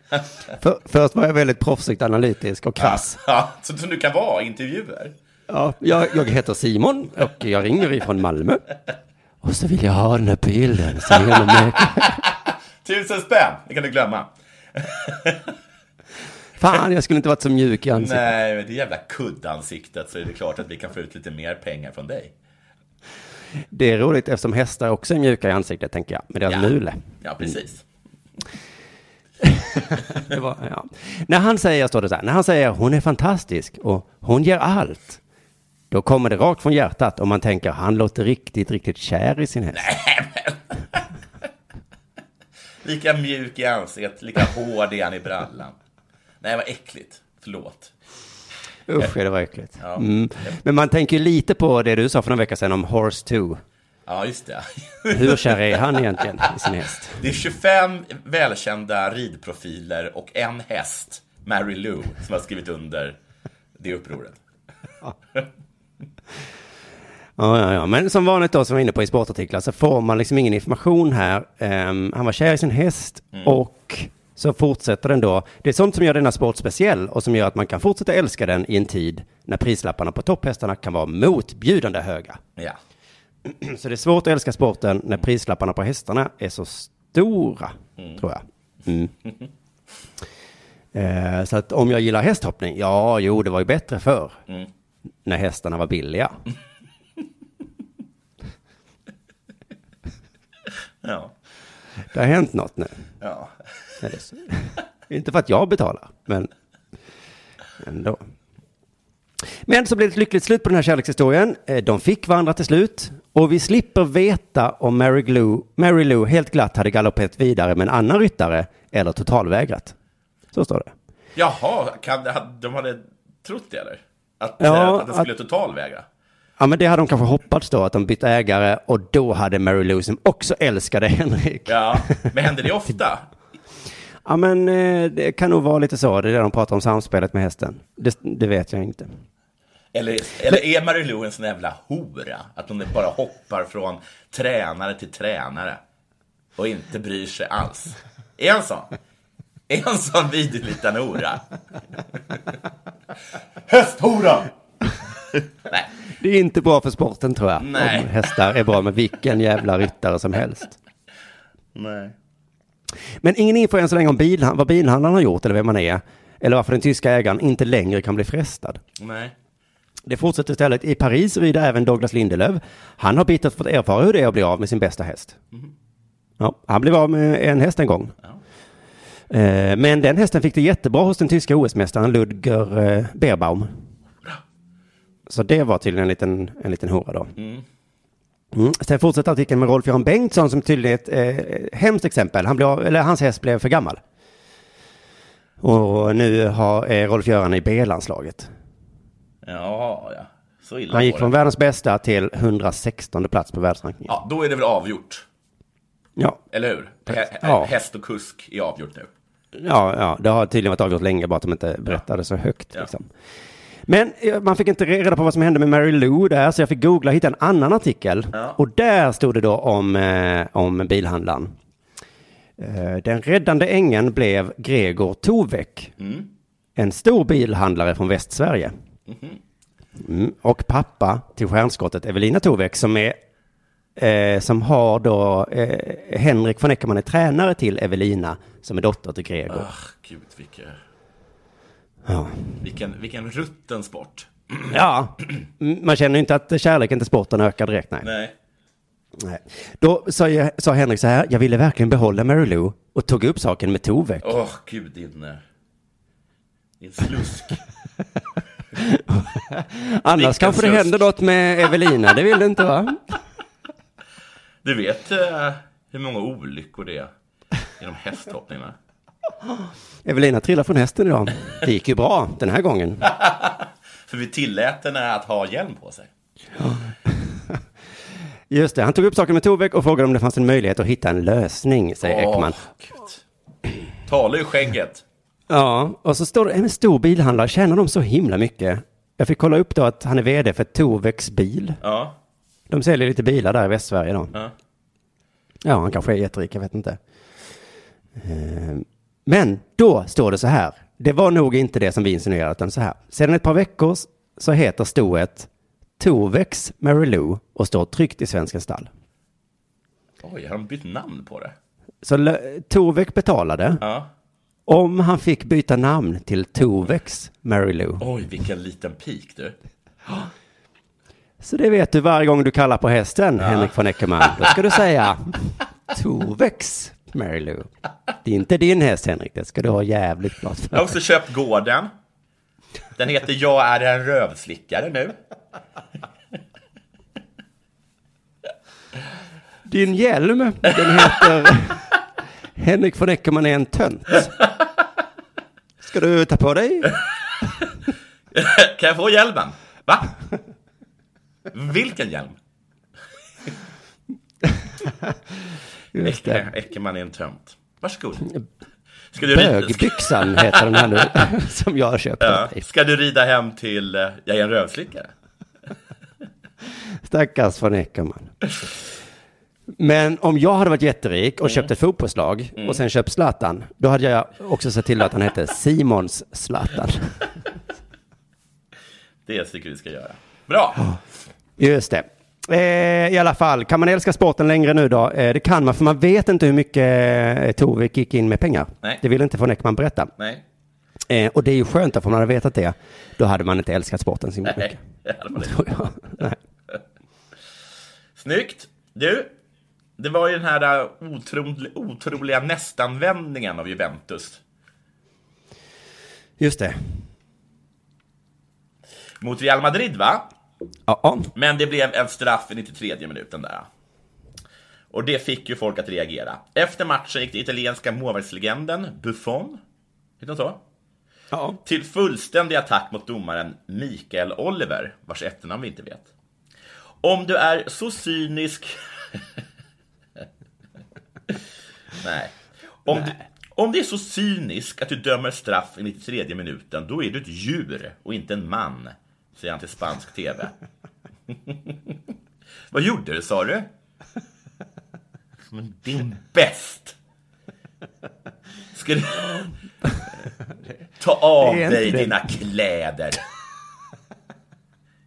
S3: För, först var jag väldigt proffsigt analytisk och krass.
S2: Ja, så som du kan vara i intervjuer.
S3: Ja, jag, jag heter Simon och jag ringer ifrån Malmö. Och så vill jag ha den här bilden.
S2: Tusen spänn, det kan du glömma.
S3: Fan, jag skulle inte varit så mjuk i ansiktet.
S2: Nej, men det jävla kuddansiktet så är det klart att vi kan få ut lite mer pengar från dig.
S3: Det är roligt eftersom hästar också är mjuka i ansiktet, tänker jag. Med deras
S2: Ja.
S3: mule.
S2: Ja, precis.
S3: Det var, ja. När han säger, står det så här, när han säger hon är fantastisk och hon ger allt. Då kommer det rakt från hjärtat och man tänker han låter riktigt, riktigt kär i sin häst.
S2: Lika mjuk i ansiktet, lika hård är han i brallan. Nej, vad äckligt. Förlåt.
S3: Usch, det var äckligt.
S2: Ja.
S3: Mm. Men man tänker ju lite på det du sa för några veckor sedan om Horse 2.
S2: Ja, just det.
S3: Hur kär är han egentligen i sin häst?
S2: Det är 25 välkända ridprofiler och en häst, Mary Lou, som har skrivit under det upproret.
S3: Ja, ja, ja. Men som vanligt då, som vi var inne på i sportartiklar, så får man liksom ingen information här. Ehm, han var kär i sin häst
S2: Mm.
S3: och så fortsätter den då. Det är sånt som gör denna sport speciell och som gör att man kan fortsätta älska den i en tid när prislapparna på topphästarna kan vara motbjudande höga.
S2: Ja.
S3: Så det är svårt att älska sporten när prislapparna på hästarna är så stora,
S2: Mm.
S3: tror jag. Mm. Eh, så att om jag gillar hästhoppning, ja, jo, det var ju bättre förr.
S2: Mm.
S3: När hästarna var billiga.
S2: Ja.
S3: Det har hänt något nu.
S2: Ja.
S3: Inte för att jag betalar, men ändå. Men så blev det ett lyckligt slut på den här kärlekshistorien. Eh, De fick varandra till slut. Och vi slipper veta om Mary Lou, Mary Lou helt glatt hade galopperat vidare med en annan ryttare eller totalvägrat. Så står det.
S2: Jaha, kan, de hade trott det eller? Att,
S3: Ja,
S2: eh, att den skulle
S3: att-
S2: totalvägra?
S3: Ja, men det hade de kanske hoppats då, att de bytte ägare och då hade Mary Lou som också älskade Henrik.
S2: Ja, men händer det ofta?
S3: Ja, men eh, det kan nog vara lite så. Det är det de pratar om samspelet med hästen. Det, det vet jag inte.
S2: Eller, eller är Mary Lou en sån jävla hora? Att hon bara hoppar från tränare till tränare och inte bryr sig alls? Är han sån? Är han sån vidrig liten hora? Hästhora! Nej.
S3: Det är inte bra för sporten tror jag.
S2: Nej.
S3: Om hästar är bra med vilken jävla ryttare som helst.
S2: Nej.
S3: Men ingen info än så länge om bilhan- vad bilhandlaren har gjort eller vem man är. Eller varför den tyska ägaren inte längre kan bli frestad.
S2: Nej.
S3: Det fortsätter istället. I Paris rider även Douglas Lindelöf. Han har bittert fått erfara hur det är att bli av med sin bästa häst. Ja, han blev av med en häst en gång. Eh, Men den hästen fick det jättebra hos den tyska OS-mästaren Ludger eh, Beerbaum. Så det var tydligen en liten, en liten hora då.
S2: Mm.
S3: Mm. Sen fortsätter artikeln med Rolf-Göran Bengtsson som tydligen är ett eh, hemskt exempel. Han blev, eller hans häst blev för gammal. Och nu har, är Rolf-Göran i B-landslaget.
S2: Ja, ja. Så illa
S3: Han gick från
S2: det.
S3: världens bästa till 116 plats på världsrankingen.
S2: Ja, då är det väl avgjort.
S3: Ja.
S2: Eller hur? Hä-
S3: Ja.
S2: Häst och kusk är avgjort nu.
S3: Ja, ja, det har tydligen varit avgjort länge, bara att de inte berättade så högt.
S2: Ja.
S3: Liksom. Men eh, man fick inte reda på vad som hände med Mary Lou där, så jag fick googla och hitta en annan artikel.
S2: Ja.
S3: Och där stod det då om, eh, om bilhandlaren. Eh, den räddande ängeln blev Gregor Tovek,
S2: Mm.
S3: en stor bilhandlare från Västsverige.
S2: Mhm.
S3: Mm. Och pappa till stjärnskottet Evelina Tovek som är eh, som har då eh, Henrik von Eckermann är tränare till Evelina som är dotter till Gregor.
S2: Ah, gud, vilken,
S3: Ja.
S2: vilken, vilken rutten sport.
S3: Ja, Mm, man känner inte att kärleken till sporten ökar direkt. Nej.
S2: Nej.
S3: nej. Då sa, jag, sa Henrik så här, jag ville verkligen behålla Mary Lou och tog upp saken med Tovek.
S2: Åh, gud, din... Din slusk.
S3: Annars
S2: vilken
S3: kanske det
S2: slusk.
S3: händer något med Evelina, det vill du inte va?
S2: Du vet eh, hur många olyckor det är inom hästhoppningarna?
S3: Evelina trillade från hästen idag. Det gick ju bra den här gången.
S2: För vi tillät henne att ha hjälm på sig.
S3: Just det, han tog upp saken med Tovek och frågade om det fanns en möjlighet att hitta en lösning, säger
S2: Åh,
S3: Ekman.
S2: Tala ur skägget.
S3: Ja, och så står det en stor bilhandlare, tjänar de så himla mycket? Jag fick kolla upp då att han är vd för Toveks bil.
S2: Ja.
S3: De säljer lite bilar där i Västsverige då.
S2: Ja.
S3: Ja, han kanske är jätterik, jag vet inte. Eh, Men då står det så här. Det var nog inte det som vi insinuerade, utan så här. Sedan ett par veckor så heter stoet Tovex Mary Lou och står tryckt i Svenskens stall.
S2: Oj, har de bytt namn på det?
S3: Så Tovek betalade
S2: Ja.
S3: om han fick byta namn till Tovex Mary Lou.
S2: Oj, vilken liten pik du.
S3: Så det vet du varje gång du kallar på hästen, Henrik von Eckermann. Då ska du säga Tovex Mary Lou. Det är inte din häst, Henrik. Det ska du ha jävligt klart för
S2: Jag har också köpt gården. Den heter Jag är en rövslickare nu.
S3: Din hjälm, den heter Henrik von Eckermann är en tönt. Ska du ta på dig?
S2: Kan jag få hjälmen? Va? Vilken hjälm?
S3: Just det.
S2: Ecke- Eckerman är en tönt. Varsågod. Ska du
S3: Bögbyxan heter den här nu, som jag har köpt
S2: Ja. Ska du rida hem till eh, Jag är en rövslickare?
S3: Stackars von Eckermann. Men om jag hade varit jätterik och
S2: Mm.
S3: köpt ett fotbollslag och sen köpt Zlatan, då hade jag också sett till att han hette Simons Zlatan.
S2: Det tycker vi ska göra. Bra.
S3: Just det. Eh, I alla fall, kan man älska sporten längre nu då? Eh, det kan man, för man vet inte hur mycket eh, Tovik gick in med pengar.
S2: Nej.
S3: Det vill inte von Eckermann berätta.
S2: Nej.
S3: Eh, och det är ju skönt att om man hade vetat det, då hade man inte älskat sporten så
S2: Nej,
S3: mycket.
S2: det hade man inte.
S3: Tror jag. Nej.
S2: Snyggt. Du, det var ju den här uh, otroliga, otroliga nästanvändningen av Juventus
S3: Just det.
S2: mot Real Madrid, va?
S3: Ja.
S2: Men det blev en straff i 93 minuten där. Och det fick ju folk att reagera. Efter matchen gick den italienska målvaktslegenden Buffon, heter han så?
S3: Ja.
S2: Till fullständig attack mot domaren Mikael Oliver, vars efternamn vi inte vet. Om du är så cynisk... Nej. Om, Du, om det är så cynisk att du dömer straff i 93 minuten, då är du ett djur och inte en man, säger han till spansk tv. Vad gjorde du, sa du? Men din bäst! Ska du... Ta av
S3: Det
S2: dig
S3: det.
S2: dina kläder.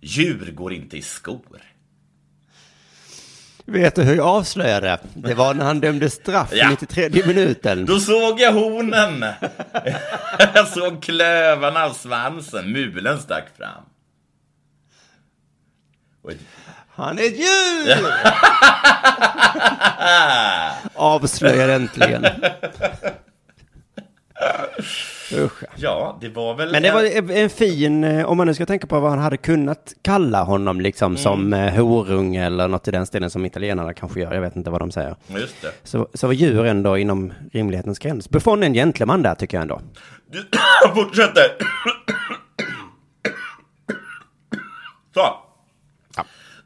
S2: Djur går inte i skor.
S3: Vet du hur jag avslöjade? Det var när han dömde straff
S2: Ja.
S3: i 93 minuten.
S2: Då såg jag hornen. jag såg klövarna av svansen. Mulen stack fram. Ett-
S3: Han är ett djur! Avslöjar äntligen. Usch.
S2: Ja, det var väl...
S3: Men det var en- fin, eh, om man nu ska tänka på vad han hade kunnat kalla honom, liksom som eh, horunge eller något i den stilen som italienarna kanske gör. Jag vet inte vad de säger.
S2: Just det.
S3: Så, så var djur ändå inom rimlighetens gräns. Buffon är en gentleman där tycker jag ändå.
S2: Du fortsätter. Så.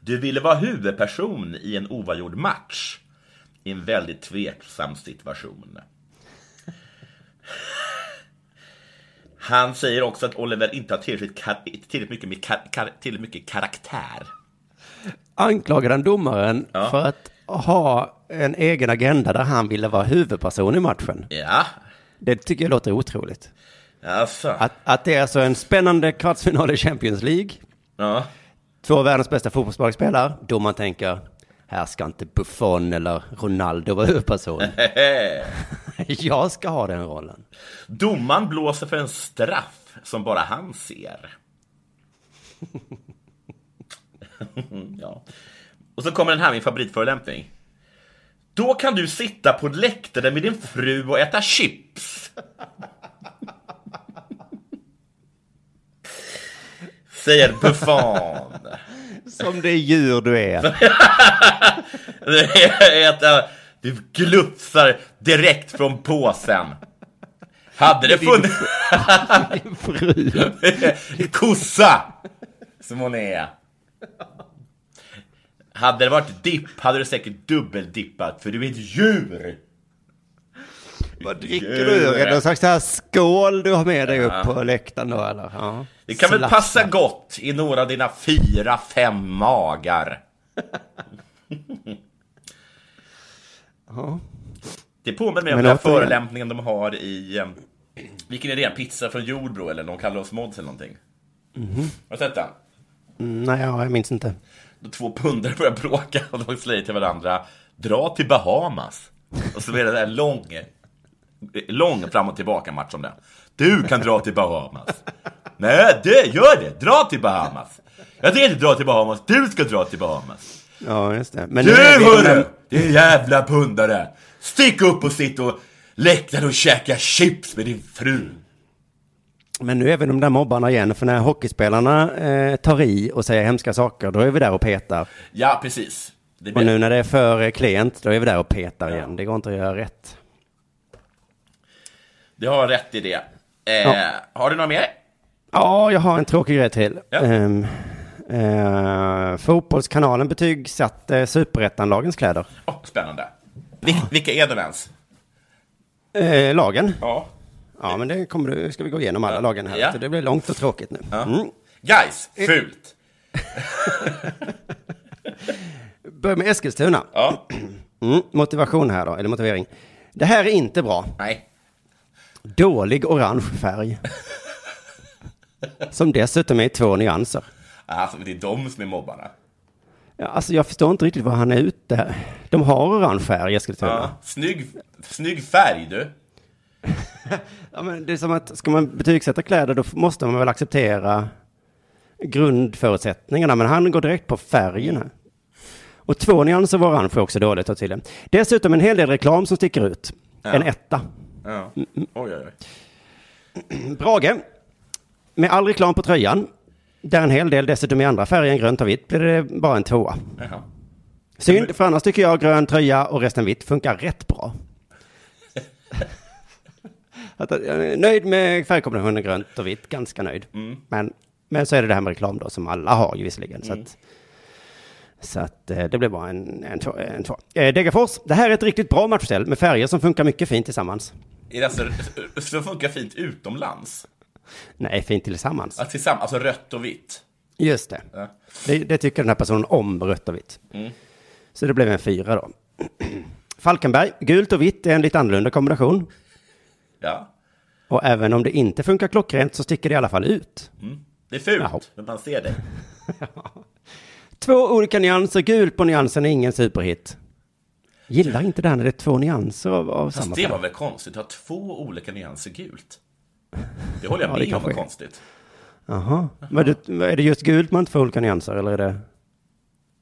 S2: Du ville vara huvudperson i en oavgjord match. I en väldigt tveksam situation. Han säger också att Oliver inte har tillräckligt, kar- tillräckligt, mycket, med kar- kar- tillräckligt mycket karaktär.
S3: Anklagade han domaren
S2: Ja.
S3: för att ha en egen agenda där han ville vara huvudperson i matchen.
S2: Ja,
S3: Det tycker jag låter otroligt.
S2: alltså.
S3: Att, att det är alltså en spännande kvartsfinal i Champions League.
S2: Ja.
S3: Två av världens bästa fotbollslag spelar. Då man tänker, här ska inte Buffon eller Ronaldo vara huvudperson. jag ska ha den rollen.
S2: Domaren blåser för en straff som bara han ser. ja. Och så kommer den här, min favoritförolämpning. Då kan du sitta på läktaren med din fru och äta chips. Säger Buffon.
S3: Som det djur du är.
S2: Det är att, Du glufsar direkt från påsen. Hade det funnits...
S3: Din fru.
S2: Kossa! Som hon är. Hade det varit dipp hade du säkert dubbeldippat, för du är ett djur.
S3: Vad dricker du? Är det någon slags här skål du har med dig upp på läktaren då eller? Ja.
S2: Det kan väl
S3: Slafsa.
S2: passa gott i några av dina fyra, fem magar.
S3: Ja.
S2: Det påminner mig om den här förolämpningen de har i... Vilken är det? Pizza från Jordbro eller de kallar oss mods eller någonting.
S3: Mhm.
S2: Har du sett den?
S3: Mm, nej, ja, jag minns inte.
S2: Då två pundare börjar bråka och de säger till varandra Dra till Bahamas. Och så blir det en lång, lång fram och tillbaka match om det. Du kan dra till Bahamas. Nej, det, gör det! Dra till Bahamas. Jag tänker inte dra till Bahamas, du ska dra till Bahamas.
S3: Ja, just det. Men
S2: du hörru! Din jävla pundare! Stick upp och sitt och läktaren och käka chips med din fru.
S3: Men nu är vi de där mobbarna igen, för när hockeyspelarna eh, tar i och säger hemska saker, då är vi där och petar.
S2: Ja, precis.
S3: Och nu när det är för eh, klent, då är vi där och petar igen. Det går inte att göra rätt.
S2: Du har rätt i det. Eh,
S3: Ja.
S2: Har du några mer?
S3: Ja, jag har en tråkig grej till.
S2: Ja.
S3: Ehm, eh, fotbollskanalen betygsatte superettanlagens kläder.
S2: Åh, spännande. Vil- vilka är de ens?
S3: Eh, lagen?
S2: Ja.
S3: Ja, men det kommer du, ska vi gå igenom alla lagen här.
S2: Ja.
S3: Det blir långt och tråkigt nu. Mm.
S2: Guys, fult.
S3: Börja med Eskilstuna.
S2: Ja.
S3: Mm, motivation här då, eller motivering. Det här är inte bra.
S2: Nej.
S3: Dålig orange färg. Som dessutom är i två nyanser.
S2: Alltså, det är de som är mobbarna.
S3: Ja, alltså jag förstår inte riktigt vad han är ute. De har orange färg i Eskilstuna.
S2: Ja. Snygg, snygg färg, du.
S3: Ja, men det är som att ska man betygsätta kläder då måste man väl acceptera grundförutsättningarna. Men han går direkt på färgen här. Och två nyanser av orange också dåligt då tydligen. Dessutom en hel del reklam som sticker ut.
S2: Ja.
S3: En etta.
S2: Ja.
S3: Mm,
S2: Oj, oj, oj.
S3: Brage. Med all reklam på tröjan. Där en hel del dessutom i andra färger än grönt och vitt blir det bara en tvåa.
S2: Jaha.
S3: Synd, för annars tycker jag grön tröja och resten vitt funkar rätt bra. jag är nöjd med färgkombinationen grönt och vitt, ganska nöjd.
S2: Mm.
S3: Men, men så är det det här med reklam då, som alla har ju visserligen. Så
S2: Mm.
S3: att, så att eh, det blir bara en, en, två, en två. Eh, Degerfors, det här är ett riktigt bra matchställ med färger som funkar mycket fint tillsammans.
S2: Är det alltså, så funkar fint utomlands?
S3: Nej, fint tillsammans.
S2: Att tillsammans, alltså rött och vitt?
S3: Just det.
S2: Ja.
S3: det. Det tycker den här personen om, rött och vitt.
S2: Mm.
S3: Så det blev en fyra då. Falkenberg, gult och vitt är en lite annorlunda kombination.
S2: Ja.
S3: Och även om det inte funkar klockrent så sticker det i alla fall ut.
S2: Mm. Det är fult,
S3: Jaha.
S2: men man ser det.
S3: Två olika nyanser gult på nyansen är ingen superhit. Gillar inte det här när det är två nyanser av, av samma
S2: Fast det
S3: färg.
S2: var väl konstigt att ha två olika nyanser gult? Det håller jag
S3: Ja,
S2: med om var konstigt.
S3: Jaha. Är det just gult man inte får olika nyanser eller är det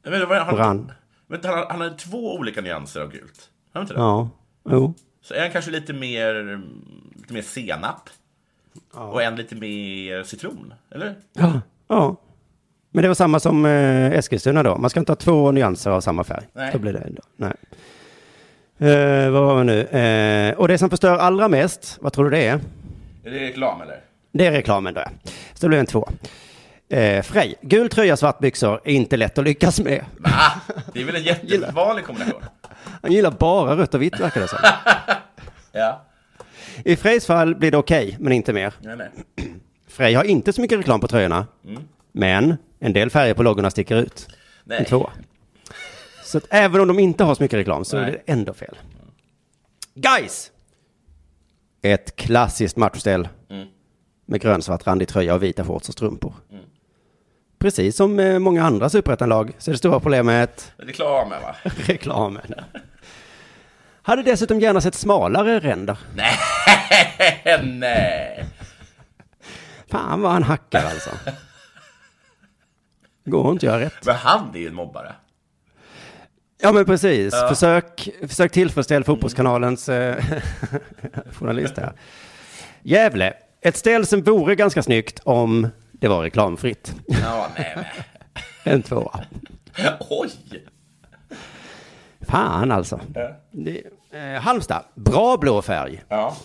S2: Men var, han,
S3: brand?
S2: men han, han hade två olika nyanser av gult. Har inte det?
S3: Ja. Jo.
S2: Så han kanske lite mer, lite mer senap. Och en lite mer citron, eller?
S3: Ja. ja. Men det var samma som eh, Eskilstuna då. Man ska inte ha två nyanser av samma färg.
S2: Nej.
S3: Då blir det ändå. Nej. Eh, vad var det nu? Eh, och det som förstör allra mest, vad tror du det är?
S2: Är det reklam, eller?
S3: Det är reklamen då. ja. Så det blir en två. Eh, Frej, gul tröja, svart byxor är inte lätt att lyckas med.
S2: Va? Det är väl en jättevanlig kombination?
S3: Han gillar bara rött och vitt verkar det som.
S2: Ja.
S3: I Frejs fall blir det okej, men inte mer.
S2: Nej, nej.
S3: Frej har inte så mycket reklam på tröjorna,
S2: Mm.
S3: men en del färger på loggorna sticker ut.
S2: Nej.
S3: En tvåa. Så att även om de inte har så mycket reklam så är
S2: Nej.
S3: det ändå fel. Guys! Ett klassiskt matchställ
S2: Mm.
S3: med grönsvart randig tröja och vita shorts och strumpor.
S2: Mm.
S3: Precis som eh, många andra superettanlag så är det stora problemet
S2: Reklamen, va?
S3: reklamen. Hade dessutom gärna sett smalare ränder.
S2: Nej, nej.
S3: Fan vad han hackar alltså. Går inte att göra rätt.
S2: Men han är ju en mobbare.
S3: Ja men precis.
S2: Ja.
S3: Försök, försök tillfredsställa fotbollskanalens eh, journalist här. Gävle. Ett ställ som vore ganska snyggt om det var reklamfritt.
S2: Ja, nej, nej.
S3: En tvåa.
S2: Oj!
S3: Fan alltså.
S2: Ja.
S3: Det, eh, Halmstad. Bra blå färg.
S2: Ja.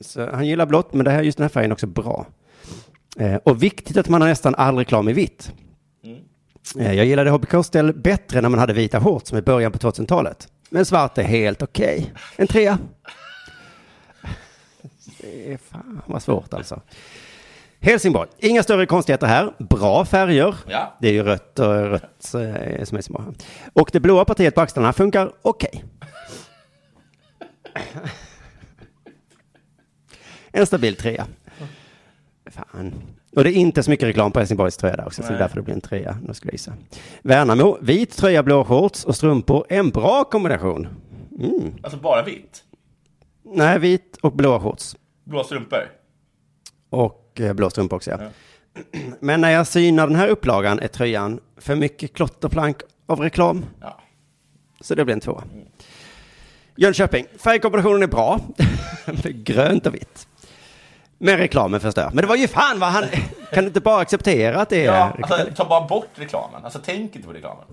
S3: Så han gillar blått, men det här, just den här färgen är också bra. Eh, och viktigt att man har nästan all reklam i vitt. Eh, jag gillade HBK-ställ bättre när man hade vita shorts med början på 2000-talet. Men svart är helt okej. En trea. Det är fan vad svårt alltså. Helsingborg. Inga större konstigheter här. Bra färger.
S2: Ja.
S3: Det är ju rött och rött eh, som är bra. Och det blåa partiet på axlarna funkar okej. En stabil trea. Fan. Och det är inte så mycket reklam på Helsingborgs tröja där också, så det är
S2: Nej.
S3: därför det blir en trea. Nu ska jag gissa. Värnamo, vit tröja, blå shorts och strumpor. En bra kombination. Mm.
S2: Alltså bara vitt?
S3: Nej, vit och blå shorts.
S2: Blå strumpor?
S3: Och eh, blå strumpor också, ja. Men när jag synar den här upplagan är tröjan för mycket klotterplank av reklam.
S2: Ja.
S3: Så det blir en tvåa. Jönköping, färgkombinationen är bra. Grönt och vitt. Men reklamen förstör. Men det var ju fan vad han... Kan du inte bara acceptera att det är...
S2: Ja, alltså, ta bara bort reklamen. Alltså tänk inte på reklamen.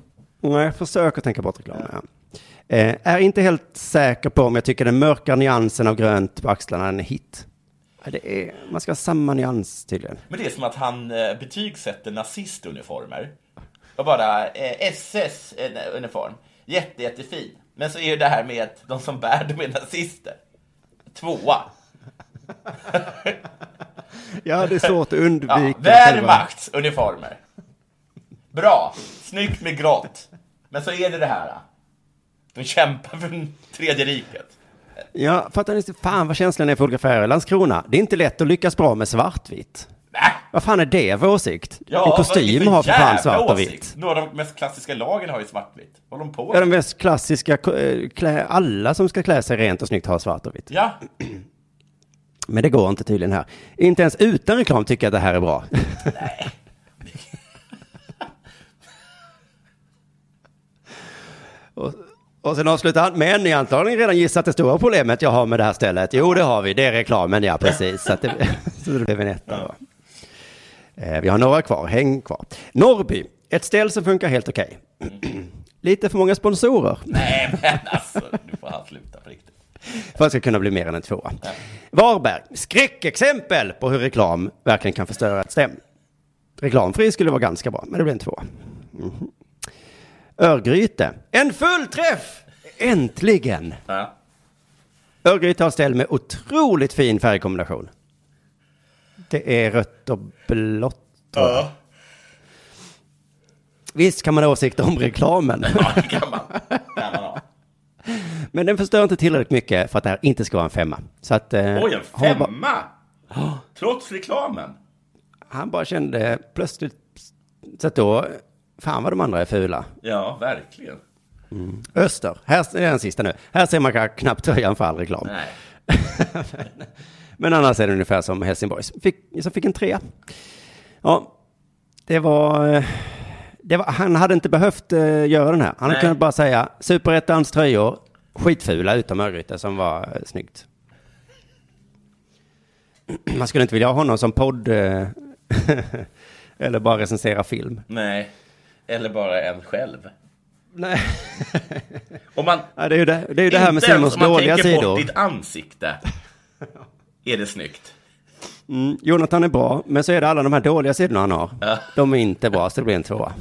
S3: Nej, försök att tänka bort reklamen. Ja. Eh, är inte helt säker på om jag tycker den mörka nyansen av grönt på axlarna är en hit. Det är, man ska ha samma nyans tydligen.
S2: Men det är som att han eh, betygsätter nazistuniformer. Och bara eh, SS-uniform. Jätte, jättefin. Men så är det det här med att de som bär dem är nazister. Tvåa.
S3: Ja, det är svårt att undvika.
S2: Ja, Wehrmachts uniformer. Bra. Snyggt med grått. Men så är det det här. De kämpar för tredje riket.
S3: Ja, fattar ni? Fan vad känslan är för olika färger. Landskrona, det är inte lätt att lyckas bra med svartvitt. Vad fan är det för åsikt? en
S2: är det
S3: kostym har för fan svart och vitt.
S2: Några av de mest klassiska lagen har ju svartvitt. Vad håller de på
S3: Ja, de mest klassiska, eh, klä, alla som ska klä sig rent och snyggt har svart och vitt.
S2: Ja,
S3: Men det går inte tydligen här. Inte ens utan reklam tycker jag att det här är bra. och, och sen avslutar han, men ni har antagligen redan gissat det stora problemet jag har med det här stället. Jo, det har vi, det är reklamen, ja precis. Så, att det, så det blev en etta. då. Eh, vi har några kvar, häng kvar. Norrby, ett ställ som funkar helt okej. Lite för många sponsorer.
S2: nej men alltså, nu får han sluta på riktigt.
S3: För att det ska kunna bli mer än en tvåa. Varberg, skräckexempel på hur reklam verkligen kan förstöra ett stäm. Reklamfri skulle vara ganska bra, men det blir en tvåa. Mhm. Örgryte, en fullträff! Äntligen!
S2: Ja.
S3: Örgryte har ställ med otroligt fin färgkombination. Det är rött och blått.
S2: Ja.
S3: Visst kan man ha åsikter om reklamen.
S2: ja, det kan man. Kan man ha.
S3: Men den förstör inte tillräckligt mycket för att det här inte ska vara en femma. Så att, eh,
S2: Oj, en
S3: har bara-
S2: femma! Trots reklamen.
S3: Han bara kände plötsligt, så att då, fan vad de andra är fula.
S2: Ja, verkligen.
S3: Mm. Öster, här är den sista nu. Här ser man knappt tröjan för all reklam.
S2: Nej.
S3: Men annars är det ungefär som Helsingborgs, fick, som fick en trea. Ja, det var, eh, var, han hade inte behövt uh, göra den här. Han hade
S2: Nej.
S3: kunnat bara säga superettans tröjor, skitfula utom Örgryte som var uh, snyggt. Man skulle inte vilja ha honom som podd, uh, eller bara recensera film.
S2: Nej. Eller bara en själv.
S3: Nej.
S2: Om man,
S3: Ja, det är ju det, det, är ju det här med
S2: inte ens
S3: Simons
S2: om man
S3: dåliga
S2: tänker
S3: sidor.
S2: bort ditt ansikte. Är det snyggt?
S3: Mm, Jonathan är bra, men så är det alla de här dåliga sidorna han har. De är inte bra, så det blir en tvåa.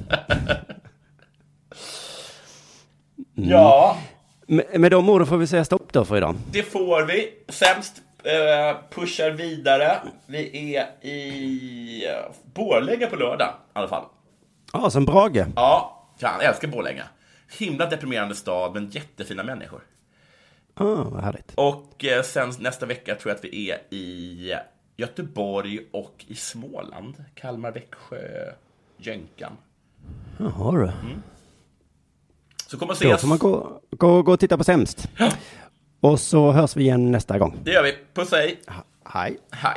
S3: Mm.
S2: Ja.
S3: Med, med de orden får vi säga stopp då för idag.
S2: Det får vi. Sämst eh, pushar vidare. Vi är i eh, Borlänge på lördag i alla fall.
S3: Ja, som Brage.
S2: Ja, fan, jag älskar Borlänge. Himla deprimerande stad, men jättefina människor.
S3: Ah, vad härligt.
S2: Och eh, sen nästa vecka tror jag att vi är i Göteborg och i Småland. Kalmar, Växjö, Jönkan.
S3: Jaha du.
S2: Mm. Så kommer att
S3: Då
S2: ses.
S3: får man gå, gå, gå och titta på Sämst. Och så hörs vi igen nästa gång.
S2: Det gör vi. Puss hej.
S3: Hej.
S2: Hej.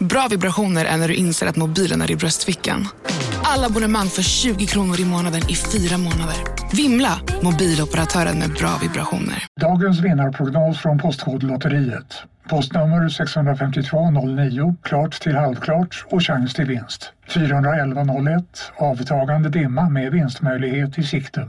S8: Bra vibrationer är när du inser att mobilen är i bröstfickan. Alla abonnemang för 20 kronor i månaden i fyra månader. Vimla! Mobiloperatören med bra vibrationer.
S9: Dagens vinnarprognos från Postkodlotteriet. Postnummer 65209, klart till halvklart och chans till vinst. 41101, avtagande dimma med vinstmöjlighet i sikte.